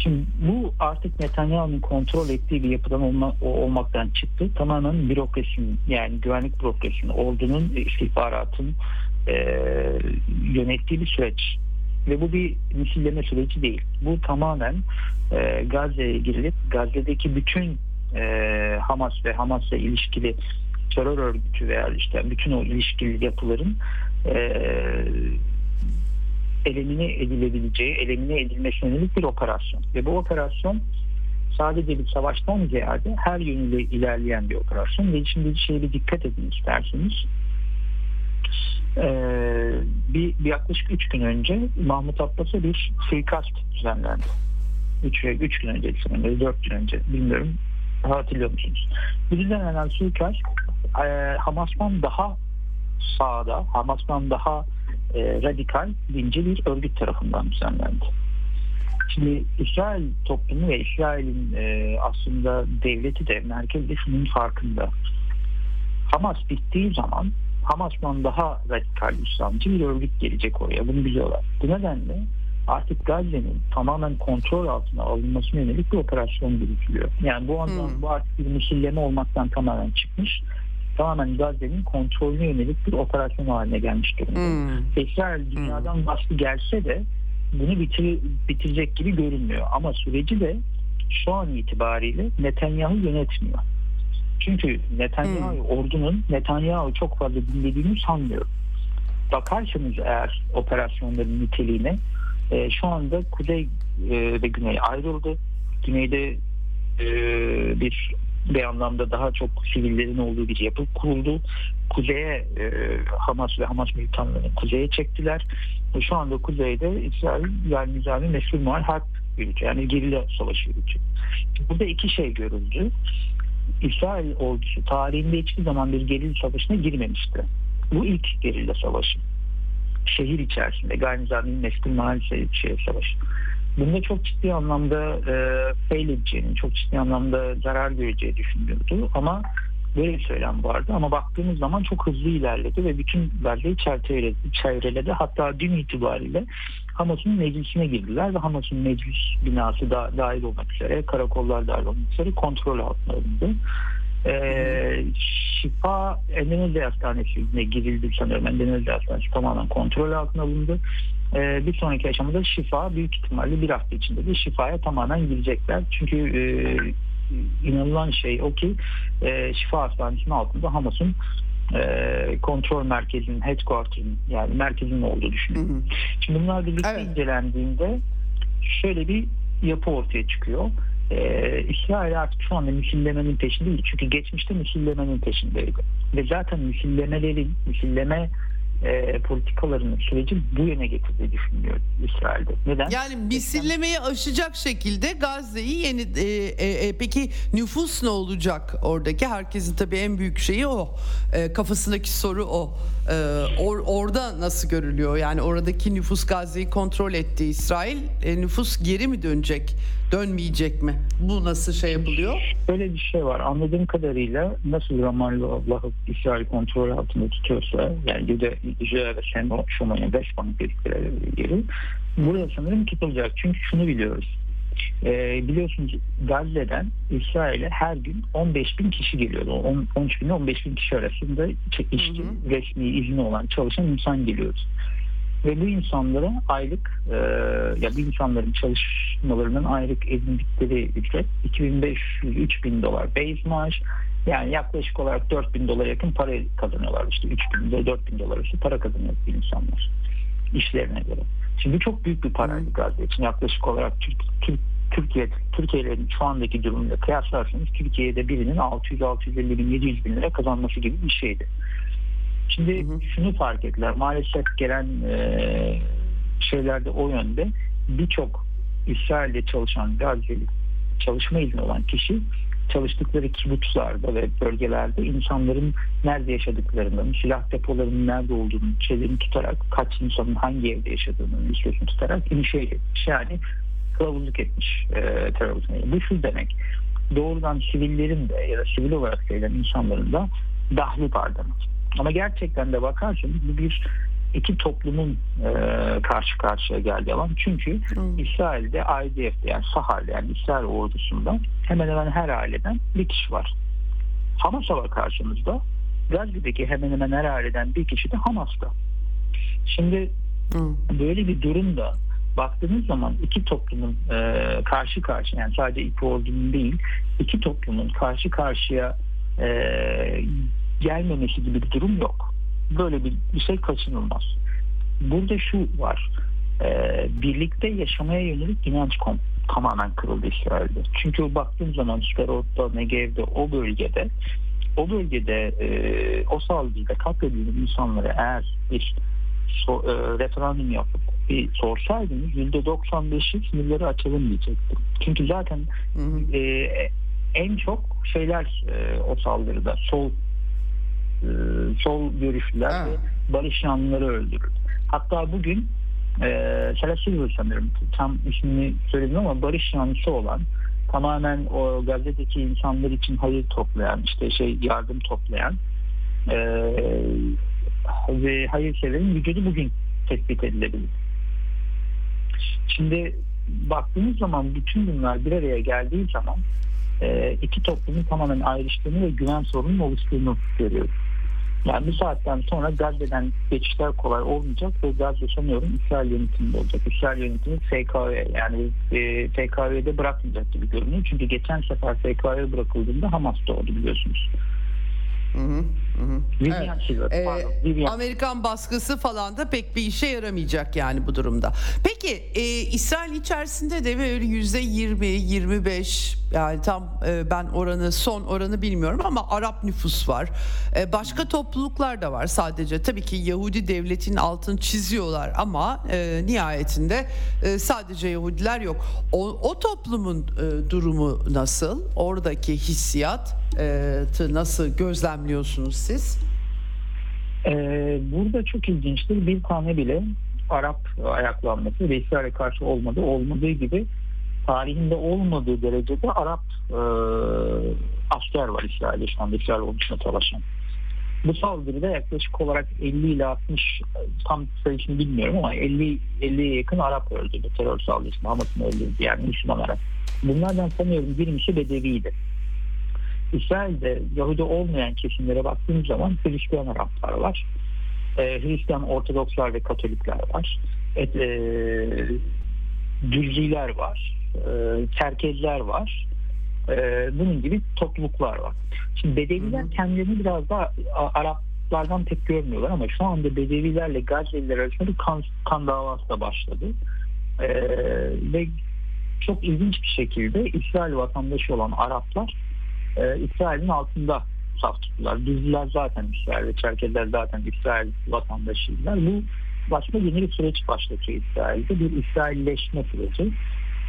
Şimdi bu artık Netanyahu'nun kontrol ettiği bir yapıdan olma, olmaktan çıktı. Tamamen bürokrasinin yani güvenlik bürokrasinin, ordunun, istihbaratın e, yönettiği bir süreç. Ve bu bir misilleme süreci değil. Bu tamamen e, Gazze'ye girilip Gazze'deki bütün e, Hamas ve Hamas'la ilişkili terör örgütü veya işte bütün o ilişkili yapıların e, elimine edilebileceği, elimine edilmesine yönelik bir operasyon. Ve bu operasyon sadece bir savaştan ziyade her yönüyle ilerleyen bir operasyon. Ve şimdi bir şeye bir dikkat edin isterseniz. Ee, bir, bir yaklaşık 3 gün önce Mahmut Abbas'a bir suikast düzenlendi. 3 üç gün önce sanırım, 4 gün önce bilmiyorum hatırlıyor musunuz? Bu düzenlenen suikast e, Hamas'tan daha sağda, Hamas'tan daha e, radikal dinci bir örgüt tarafından düzenlendi. Şimdi İsrail toplumu ve İsrail'in e, aslında devleti de merkez de şunun farkında. Hamas bittiği zaman Hamas'tan daha radikal İslamcı bir örgüt gelecek oraya. Bunu biliyorlar. Bu nedenle artık Gazze'nin tamamen kontrol altına alınmasına yönelik bir operasyon yürütülüyor. Yani bu anlamda hmm. bu artık bir misilleme olmaktan tamamen çıkmış tamamen Gazze'nin kontrolüne yönelik bir operasyon haline gelmiş durumda. Hmm. İsrail dünyadan hmm. baskı gelse de bunu bitir, bitirecek gibi görünmüyor. Ama süreci de şu an itibariyle Netanyahu yönetmiyor. Çünkü Netanyahu hmm. ordunun Netanyahu çok fazla dinlediğini sanmıyorum. Bakarsanız eğer operasyonların niteliğine e, şu anda kuzey e, ve güney ayrıldı. güneyde e, bir bir anlamda daha çok sivillerin olduğu bir yapı kuruldu. Kuzeye e, Hamas ve Hamas militanlarını kuzeye çektiler. Ve şu anda kuzeyde İsrail yani nizami mesul muhal harp yürütüyor. Yani gerilla savaşı yürütüyor. Burada iki şey görüldü. İsrail ordusu tarihinde hiçbir zaman bir gerilla savaşına girmemişti. Bu ilk gerilla savaşı. Şehir içerisinde gayri nizami mesul muhal şehir savaşı. Bunda çok ciddi anlamda e, fail edeceğini, çok ciddi anlamda zarar göreceği düşünülüyordu. Ama böyle bir söylem vardı. Ama baktığımız zaman çok hızlı ilerledi ve bütün belgeyi çerçeveledi, çevreledi. Hatta dün itibariyle Hamas'ın meclisine girdiler ve Hamas'ın meclis binası da dahil olmak üzere, karakollar dahil olmak üzere kontrol altına alındı. Ee, Şifa Endonezya Hastanesi'ne girildi sanıyorum. Endonezya Hastanesi tamamen kontrol altına alındı. Ee, bir sonraki aşamada Şifa büyük ihtimalle bir hafta içinde de Şifa'ya tamamen girecekler. Çünkü e, inanılan şey o ki e, Şifa Hastanesi'nin altında Hamas'ın e, kontrol merkezinin, headquarter'ın yani merkezinin olduğu düşünülüyor. Şimdi bunlar birlikte evet. incelendiğinde şöyle bir yapı ortaya çıkıyor. Ee, İsrail artık şu anda misillemenin peşinde değil. Çünkü geçmişte misillemenin peşindeydi. Ve zaten misillemelerin, misilleme e, politikalarının süreci bu yöne getirdiği düşünülüyor İsrail'de. Neden? Yani misillemeyi aşacak şekilde Gazze'yi yeni e, e, e, peki nüfus ne olacak oradaki? Herkesin tabii en büyük şeyi o. E, kafasındaki soru o. E, or, orada nasıl görülüyor? Yani oradaki nüfus Gazze'yi kontrol etti İsrail. E, nüfus geri mi dönecek? Dönmeyecek mi? Bu nasıl şey yapılıyor? Böyle bir şey var. Anladığım kadarıyla nasıl Ramallah'ı İsrail kontrol altında tutuyorsa yani bir de İsrail ve Şoma'ya Westbank dedikleri yeri burada sanırım tutulacak. Çünkü şunu biliyoruz. Ee, biliyorsunuz Gazze'den İsrail'e her gün 15 bin kişi geliyordu. 10, 13 bin 15 bin kişi arasında işçi, resmi izni olan çalışan insan geliyordu. Ve bu insanlara aylık e, ya bu insanların çalışmalarının aylık edindikleri ücret 2500-3000 dolar base maaş yani yaklaşık olarak 4000 dolara yakın para kazanıyorlar işte 3000 ile 4000 dolar arası para kazanıyor bu insanlar işlerine göre. Şimdi çok büyük bir paraydı Gazze için yaklaşık olarak Türk, Türk Türkiye Türkiye'nin şu andaki durumuyla kıyaslarsanız Türkiye'de birinin 600-650 bin 700 bin lira kazanması gibi bir şeydi. Şimdi hı hı. şunu fark ettiler. Maalesef gelen e, şeylerde o yönde birçok İsrail'de çalışan Gazze'li çalışma izni olan kişi çalıştıkları kibutslarda ve bölgelerde insanların nerede yaşadıklarını, silah depolarının nerede olduğunu, çevreni tutarak, kaç insanın hangi evde yaşadığını listesini tutarak inişe etmiş. Yani kılavuzluk etmiş e, terörizme. Bu şu demek, doğrudan sivillerin de ya da sivil olarak sayılan insanların da dahli var demek. Ama gerçekten de bakarsanız bu bir iki toplumun e, karşı karşıya geldiği alan. Çünkü hmm. İsrail'de IDF'de yani Sahar'da yani İsrail ordusunda hemen hemen her aileden bir kişi var. Hamas'a var karşımızda. Gazze'deki hemen hemen her aileden bir kişi de Hamas'ta. Şimdi hmm. böyle bir durumda baktığınız zaman iki toplumun e, karşı karşıya yani sadece iki ordunun değil iki toplumun karşı karşıya e, gelmemesi gibi bir durum yok. Böyle bir, bir şey kaçınılmaz. Burada şu var. E, birlikte yaşamaya yönelik inanç kom tamamen kırıldı İsrail'de. Çünkü baktığım zaman Sderot'ta, Negev'de o bölgede o bölgede e, o saldırıda katledilen insanlara eğer bir so, e, referandum yapıp bir sorsaydınız %95'i sınırları açalım diyecektim. Çünkü zaten hı hı. E, en çok şeyler e, o saldırıda sol e, sol görüşlüler ha. ve barış yanlıları öldürüldü. Hatta bugün e, Silver sanırım tam ismini söyledim ama barış yanlısı olan tamamen o gazetedeki insanlar için hayır toplayan işte şey yardım toplayan e, ve hayırseverin vücudu bugün tespit edilebilir. Şimdi baktığınız zaman bütün bunlar bir araya geldiği zaman e, iki toplumun tamamen ayrıştığını ve güven sorunun oluştuğunu görüyoruz. Yani bu saatten sonra Gazze'den geçişler kolay olmayacak ve Gazze sanıyorum İsrail yönetiminde olacak. İsrail yönetimi FKV yani e, bırakmayacak gibi görünüyor. Çünkü geçen sefer FKV bırakıldığında Hamas doğdu biliyorsunuz. Hı hı. Vivian evet. ee, Amerikan baskısı falan da pek bir işe yaramayacak yani bu durumda. Peki e, İsrail içerisinde de böyle yüzde 20, 25 yani tam e, ben oranı son oranı bilmiyorum ama Arap nüfus var. E, başka topluluklar da var sadece. Tabii ki Yahudi devletin altını çiziyorlar ama e, nihayetinde e, sadece Yahudiler yok. O, o toplumun e, durumu nasıl? Oradaki hissiyat e, nasıl gözlemliyorsunuz siz? Ee, burada çok ilginçtir. Bir tane bile Arap ayaklanması ve İsrail'e karşı olmadı. Olmadığı gibi tarihinde olmadığı derecede Arap e, asker var İsrail'de şu anda İsrail ordusuna savaşan. Bu saldırıda yaklaşık olarak 50 ile 60 tam sayısını bilmiyorum ama 50 50'ye yakın Arap öldü bu terör saldırısında Hamas'ın öldürdü yani Müslüman Arap. Bunlardan sanıyorum 20'si Bedeviydi. İsrail'de Yahudi olmayan kesimlere baktığımız zaman Hristiyan Araplar var. E, Hristiyan Ortodokslar ve Katolikler var. Et, e, Dürziler var. E, Çerkezler var. E, bunun gibi topluluklar var. Şimdi Bedeviler kendilerini biraz daha Araplardan pek görmüyorlar ama şu anda Bedevilerle Gazze'liler arasında bir kan, kan davası da başladı. E, ve çok ilginç bir şekilde İsrail vatandaşı olan Araplar e, İsrail'in altında saf tuttular. Düzlüler zaten İsrail ve Çerkezler zaten İsrail vatandaşıydılar. Bu başka yeni bir süreç başlatıyor İsrail'de. Bir İsrailleşme süreci.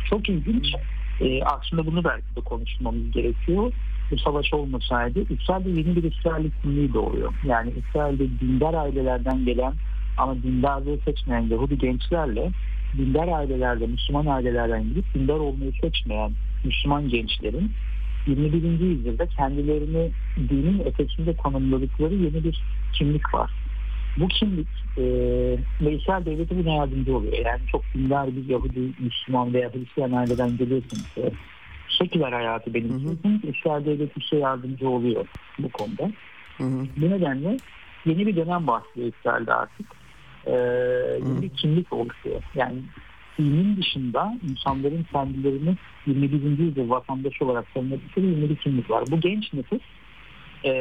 Çok ilginç. E, aslında bunu belki de konuşmamız gerekiyor. Bu savaş olmasaydı İsrail'de yeni bir İsrail kimliği doğuyor. Yani İsrail'de dindar ailelerden gelen ama dindarlığı seçmeyen Yahudi gençlerle dindar ailelerde, Müslüman ailelerden gidip dindar olmayı seçmeyen Müslüman gençlerin 21. yüzyılda kendilerini dinin ötesinde konumladıkları yeni bir kimlik var. Bu kimlik e, Veysel Devleti buna yardımcı oluyor. Yani çok dindar bir Yahudi, Müslüman veya Hristiyan aileden geliyorsunuz. E, seküler hayatı benimsiyorsunuz. İsrail Devleti size yardımcı oluyor bu konuda. Hı hı. Bu nedenle yeni bir dönem başlıyor İsrail'de artık. E, yeni bir kimlik oluşuyor. Yani dinin dışında insanların kendilerini 21. yüzyıl vatandaşı olarak tanımladıkları yeni bir kimlik var. Bu genç nüfus e,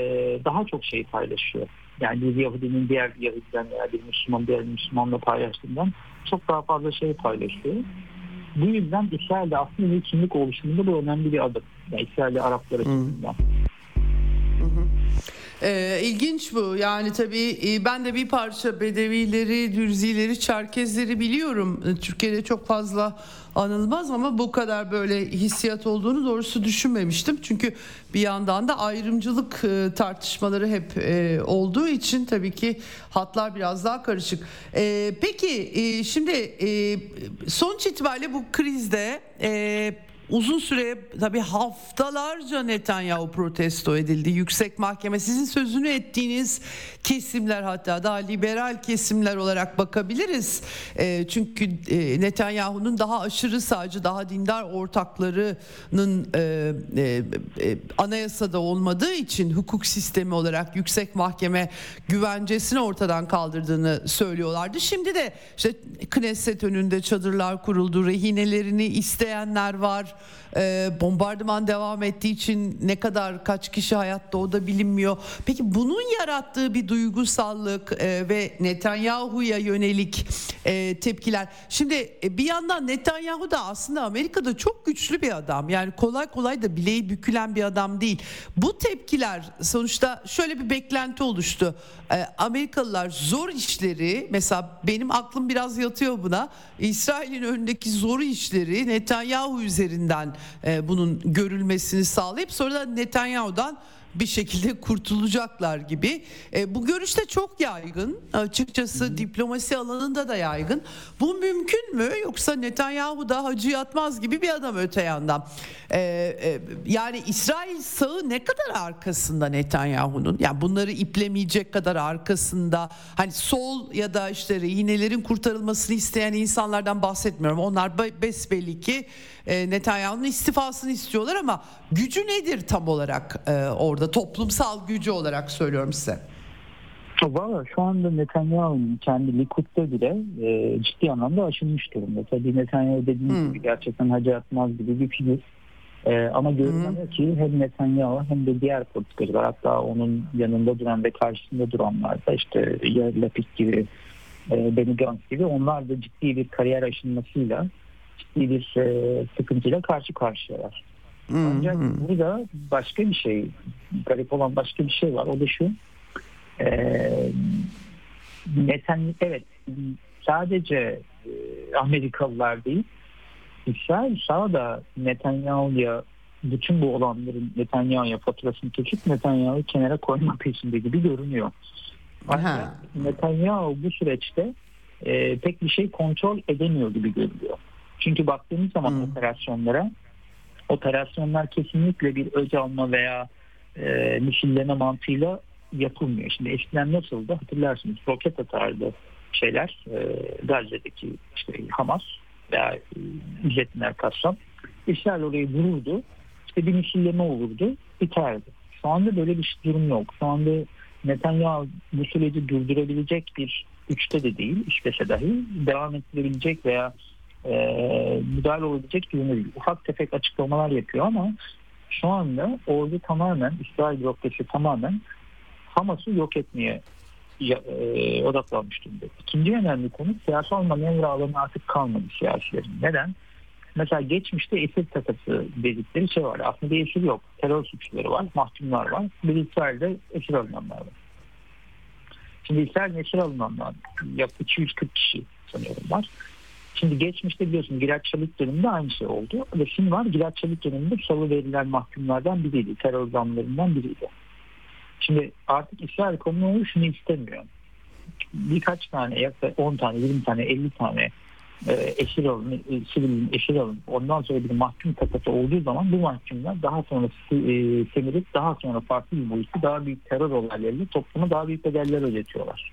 daha çok şey paylaşıyor. Yani bir Yahudinin diğer bir Yahudiden veya bir Müslüman diğer Müslümanla paylaştığından çok daha fazla şey paylaşıyor. Bu yüzden İsrail'de aslında bir kimlik oluşumunda bu önemli bir adım. Yani İsrail'de Araplar açısından. Ee, ilginç bu. Yani tabii e, ben de bir parça Bedevileri, Dürzileri, Çerkezleri biliyorum. E, Türkiye'de çok fazla anılmaz ama bu kadar böyle hissiyat olduğunu doğrusu düşünmemiştim. Çünkü bir yandan da ayrımcılık e, tartışmaları hep olduğu için tabii ki hatlar biraz daha karışık. Peki şimdi sonuç itibariyle bu krizde uzun süre tabii haftalarca Netanyahu protesto edildi. Yüksek Mahkeme sizin sözünü ettiğiniz kesimler hatta daha liberal kesimler olarak bakabiliriz. E, çünkü e, Netanyahu'nun daha aşırı sağcı, daha dindar ortaklarının e, e, e, anayasada olmadığı için hukuk sistemi olarak Yüksek Mahkeme güvencesini ortadan kaldırdığını söylüyorlardı. Şimdi de işte Knesset önünde çadırlar kuruldu, rehinelerini isteyenler var e, bombardıman devam ettiği için ne kadar kaç kişi hayatta o da bilinmiyor. Peki bunun yarattığı bir duygusallık e, ve Netanyahu'ya yönelik e, tepkiler. Şimdi e, bir yandan Netanyahu da aslında Amerika'da çok güçlü bir adam. Yani kolay kolay da bileği bükülen bir adam değil. Bu tepkiler sonuçta şöyle bir beklenti oluştu. E, Amerikalılar zor işleri mesela benim aklım biraz yatıyor buna. İsrail'in önündeki zor işleri Netanyahu üzerinden e, bunun görülmesini sağlayıp sonra da Netanyahu'dan bir şekilde kurtulacaklar gibi. E, bu görüş de çok yaygın. Açıkçası hmm. diplomasi alanında da yaygın. Bu mümkün mü yoksa Netanyahu da hacı yatmaz gibi bir adam öte yandan. E, e, yani İsrail sağı ne kadar arkasında Netanyahu'nun? Yani bunları iplemeyecek kadar arkasında. Hani sol ya da işte rehinelerin kurtarılmasını isteyen insanlardan bahsetmiyorum. Onlar besbelli ki e, Netanyahu'nun istifasını istiyorlar ama gücü nedir tam olarak e, orada toplumsal gücü olarak söylüyorum size. Valla şu anda Netanyahu'nun kendi Likud'da bile e, ciddi anlamda aşınmış durumda. Tabii Netanyahu dediğim hmm. gibi gerçekten Hacı Atmaz gibi bir figür. E, ama görünen ki hem Netanyahu hem de diğer politikacılar hatta onun yanında duran ve karşısında duranlar da işte Yair Lapid gibi e, Benny Gantz gibi onlar da ciddi bir kariyer aşınmasıyla ciddi bir e, sıkıntıyla karşı karşıyalar. Ancak burada başka bir şey, garip olan başka bir şey var. O da şu. E, Neten, evet sadece e, Amerikalılar değil, İsrail sağ da Netanyahu'ya bütün bu olanların Netanyahu'ya faturasını kesip Netanyahu'yu kenara koyma peşinde gibi görünüyor. Ancak Netanyahu bu süreçte e, pek bir şey kontrol edemiyor gibi görünüyor. Çünkü baktığımız zaman hmm. operasyonlara operasyonlar kesinlikle bir öc alma veya e, misilleme mantığıyla yapılmıyor. Şimdi eskiden nasıldı hatırlarsınız roket atardı şeyler e, Gazze'deki işte Hamas veya e, İzzettin Erkaslan İsrail orayı vururdu işte bir misilleme olurdu biterdi. Şu anda böyle bir durum yok. Şu anda Netanyahu bu süreci durdurabilecek bir güçte de değil istese dahi devam ettirebilecek veya e, müdahale olabilecek durumda değil. Ufak tefek açıklamalar yapıyor ama şu anda orada tamamen İsrail bürokrasi tamamen Hamas'ı yok etmeye e, odaklanmış durumda. İkinci önemli konu siyasal manevra alanı artık kalmadı siyasilerin. Neden? Mesela geçmişte esir takası dedikleri şey var. Aslında bir esir yok. Terör suçluları var, mahkumlar var. Bir İsrail'de esir alınanlar var. Şimdi İsrail esir alınanlar yaklaşık 240 kişi sanıyorum var. Şimdi geçmişte biliyorsun Gilad Şalit döneminde aynı şey oldu. Ve şimdi var Gilad Şalit döneminde salı verilen mahkumlardan biriydi. Terör zamlarından biriydi. Şimdi artık İsrail kamuoyu şunu istemiyor. Birkaç tane, yaklaşık 10 tane, 20 tane, 50 tane e, esir alın, e, sivilin esir alın. Ondan sonra bir mahkum takası olduğu zaman bu mahkumlar daha sonra e, semirip daha sonra farklı bir boyutlu daha büyük terör olaylarıyla topluma daha büyük bedeller ödetiyorlar.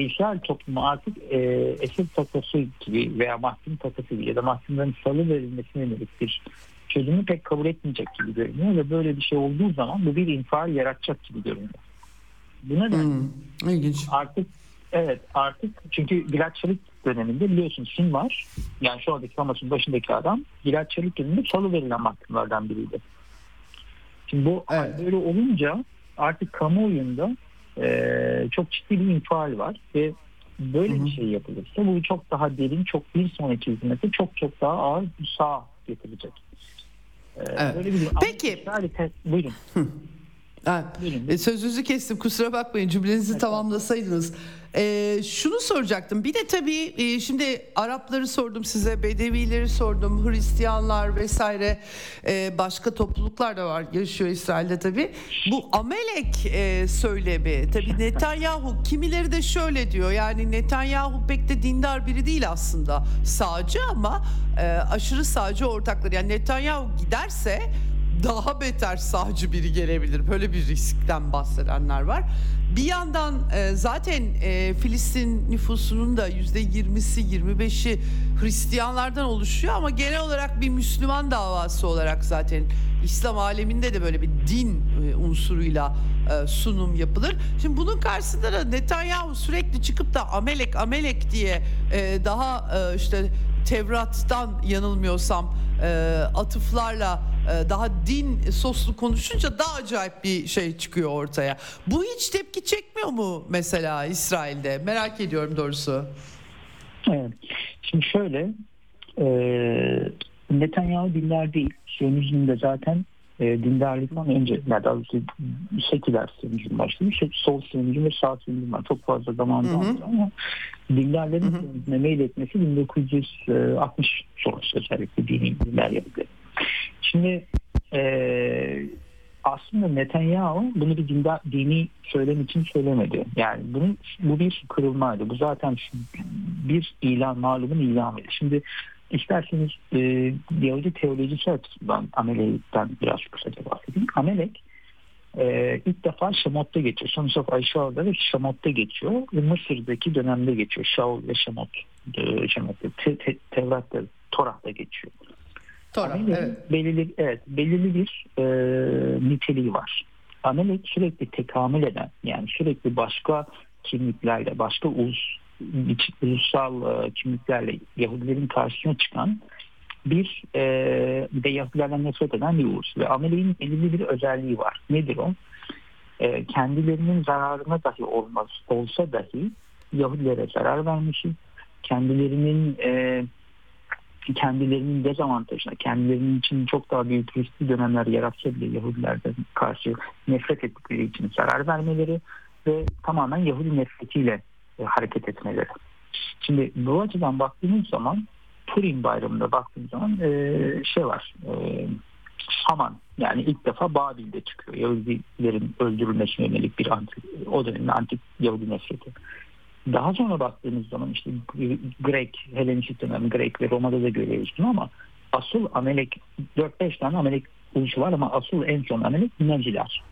İsrail toplumu artık e, esir takası gibi veya mahkum takası gibi ya da mahkumların salı verilmesine yönelik bir çözümü pek kabul etmeyecek gibi görünüyor ve böyle bir şey olduğu zaman bu bir infial yaratacak gibi görünüyor. Bu neden? Hmm, ilginç. Artık evet artık çünkü Gilad Şalit döneminde biliyorsunuz Çin var. Yani şu andaki Hamas'ın başındaki adam Gilad Şalit döneminde salı verilen mahkumlardan biriydi. Şimdi bu evet. böyle olunca artık kamuoyunda e, çok ciddi bir infial var ve böyle Hı-hı. bir şey yapılırsa bu çok daha derin, çok bir sonraki hizmete çok çok daha ağır bir sağ getirecek. Ee, evet. Böyle bir Peki. Harika. Buyurun. Ha, e, sözünüzü kestim kusura bakmayın cümlenizi evet. tamamlasaydınız. Ee, şunu soracaktım. Bir de tabii e, şimdi Arapları sordum size Bedevileri sordum Hristiyanlar vesaire e, başka topluluklar da var yaşıyor İsrail'de tabii. Bu Amelek e, söylemi tabii Netanyahu kimileri de şöyle diyor yani Netanyahu pek de dindar biri değil aslında. Sağcı ama e, aşırı sağcı ortakları. Yani Netanyahu giderse daha beter sağcı biri gelebilir. Böyle bir riskten bahsedenler var. Bir yandan e, zaten e, Filistin nüfusunun da yüzde yirmisi, yirmi beşi Hristiyanlardan oluşuyor ama genel olarak bir Müslüman davası olarak zaten İslam aleminde de böyle bir din e, unsuruyla sunum yapılır. Şimdi bunun karşısında da Netanyahu sürekli çıkıp da Amelek Amelek diye daha işte Tevrat'tan yanılmıyorsam atıflarla daha din soslu konuşunca daha acayip bir şey çıkıyor ortaya. Bu hiç tepki çekmiyor mu mesela İsrail'de? Merak ediyorum doğrusu. Evet. Şimdi şöyle e, Netanyahu dindar değil. Siyonizmde zaten e, dindarlıktan önce yani daha doğrusu seküler siyonizm başladı. Sol siyonizm ve sağ siyonizm var. Çok fazla zamanda ama dindarların siyonizme meyletmesi 1960 sonrası özellikle dini dinler yapıları. Şimdi e, aslında Netanyahu bunu bir dindar, dini söylem için söylemedi. Yani bunun, bu bir kırılmaydı. Bu zaten bir ilan, malumun ilanıydı. Şimdi isterseniz e, Yahudi teolojisi açısından Amelek'ten biraz kısaca bahsedeyim. Amelek e, ilk defa Şamot'ta geçiyor. Of Ayşal'da ve Şamot'ta geçiyor. Ve Mısır'daki dönemde geçiyor. Şaul ve Şamot. E, te, Tevrat'ta, Torah'ta geçiyor. Torah, evet. belirli, evet, belirli bir e, niteliği var. Amelek sürekli tekamül eden yani sürekli başka kimliklerle, başka ulus, ulusal e, kimliklerle Yahudilerin karşısına çıkan bir e, de Yahudilerden nefret eden bir ulus. Ve Amelek'in belirli bir özelliği var. Nedir o? E, kendilerinin zararına dahi olmaz, olsa dahi Yahudilere zarar vermişiz. Kendilerinin e, kendilerinin dezavantajına, kendilerinin için çok daha büyük riskli dönemler yaratsa bile Yahudilerden karşı nefret ettikleri için zarar vermeleri ve tamamen Yahudi nefretiyle e, hareket etmeleri. Şimdi bu açıdan baktığımız zaman Purim bayramında baktığımız zaman e, şey var e, Haman yani ilk defa Babil'de çıkıyor. Yahudilerin öldürülmesine yönelik bir antik, o dönemin antik Yahudi nefreti. Daha sonra baktığımız zaman işte Grek, Helenistik dönem Grek ve Roma'da da görüyoruz bunu ama asıl Amelek 4-5 tane Amelek ulusu var ama asıl en son Amelek Naziler.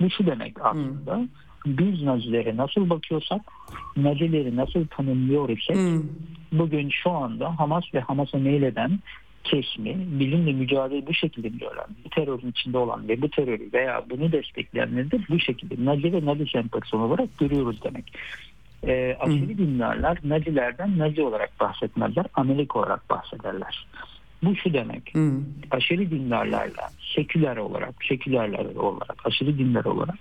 Bu şu demek aslında. Hmm. Biz Nazilere nasıl bakıyorsak, Nazileri nasıl tanımlıyor isek hmm. bugün şu anda Hamas ve Hamas'a meyleden kesimi bilimle mücadele bu şekilde biliyorlar. Bu terörün içinde olan ve bu terörü veya bunu destekleyenleri de bu şekilde Nazi ve Nazi sempatisi olarak görüyoruz demek e, aşırı dinlerler Nazilerden Nazi olarak bahsetmezler, Amerika olarak bahsederler. Bu şu demek, hmm. aşırı dinlerlerle seküler olarak, sekülerler olarak, aşırı dinler olarak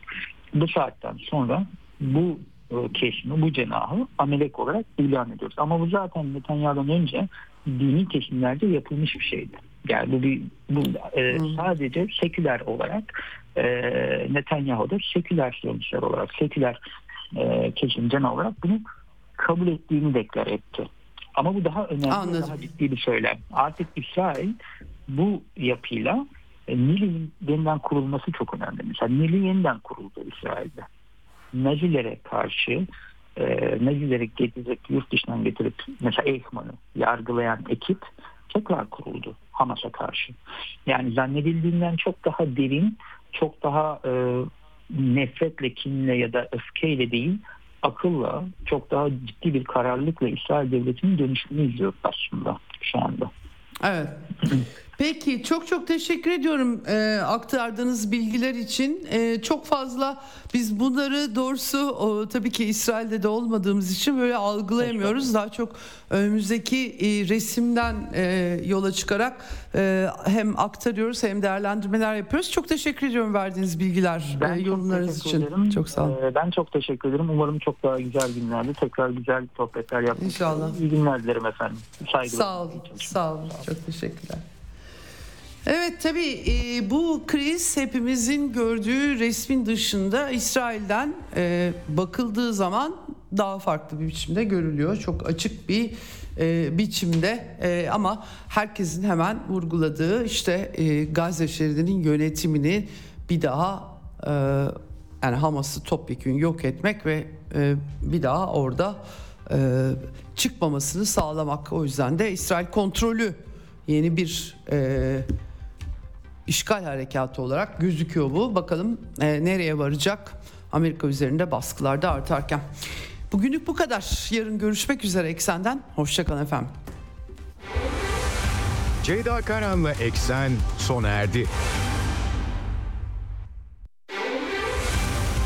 bu saatten sonra bu e, kesimi, bu cenahı Amerika olarak ilan ediyoruz. Ama bu zaten Netanyahu'dan önce dini kesimlerde yapılmış bir şeydi. Yani bu bir bu e, sadece seküler olarak e, Netanyahu'da seküler sonuçlar olarak seküler e, kesim genel olarak bunu kabul ettiğini deklar etti. Ama bu daha önemli, Anladım. daha ciddi bir söylem. Artık İsrail bu yapıyla e, Nil'in yeniden kurulması çok önemli. Mesela Nil'in yeniden kuruldu İsrail'de. Nazilere karşı e, Nazileri getirip yurt dışından getirip mesela Eichmann'ı yargılayan ekip tekrar kuruldu Hamas'a karşı. Yani zannedildiğinden çok daha derin, çok daha e, nefretle, kinle ya da öfkeyle değil akılla çok daha ciddi bir kararlılıkla İsrail Devleti'nin dönüşümünü izliyoruz aslında şu anda. Evet. <laughs> Peki çok çok teşekkür ediyorum e, aktardığınız bilgiler için. E, çok fazla biz bunları doğrusu o, tabii ki İsrail'de de olmadığımız için böyle algılayamıyoruz. Daha çok önümüzdeki e, resimden e, yola çıkarak e, hem aktarıyoruz hem değerlendirmeler yapıyoruz. Çok teşekkür ediyorum verdiğiniz bilgiler, ben e, yorumlarınız için. Ederim. Çok sağ olun. E, ben çok teşekkür ederim. Umarım çok daha güzel günlerde tekrar güzel sohbetler yapmak. İnşallah. İyi günler dilerim efendim. Saygılar. Sağ olun. Sağ olun. Çok teşekkürler. Evet tabii e, bu kriz hepimizin gördüğü resmin dışında İsrail'den e, bakıldığı zaman daha farklı bir biçimde görülüyor. Çok açık bir e, biçimde ama herkesin hemen vurguladığı işte Gazze şeridinin yönetimini bir daha yani Hamas'ı topyekun yok etmek ve bir daha orada çıkmamasını sağlamak. O yüzden de İsrail kontrolü yeni bir e, işgal harekatı olarak gözüküyor bu. Bakalım e, nereye varacak Amerika üzerinde baskılar da artarken. Bugünlük bu kadar. Yarın görüşmek üzere Eksen'den. Hoşçakalın efendim. Ceyda Karan'la Eksen sona erdi.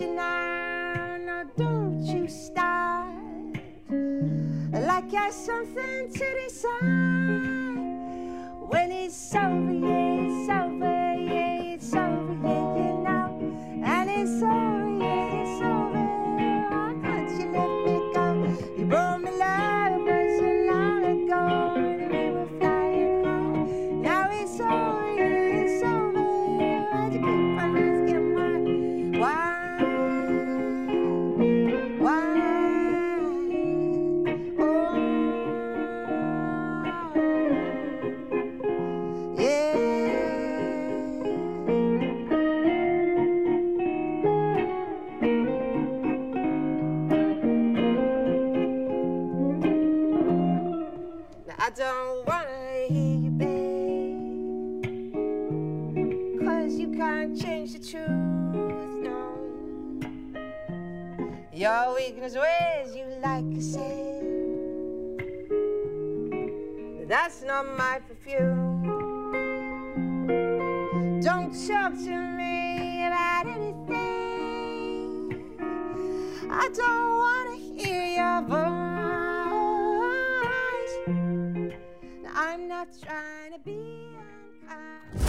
now. Now don't you start like you're something to decide. passing on my perfume. Don't talk to me about anything. I don't want to hear your voice. I'm not trying.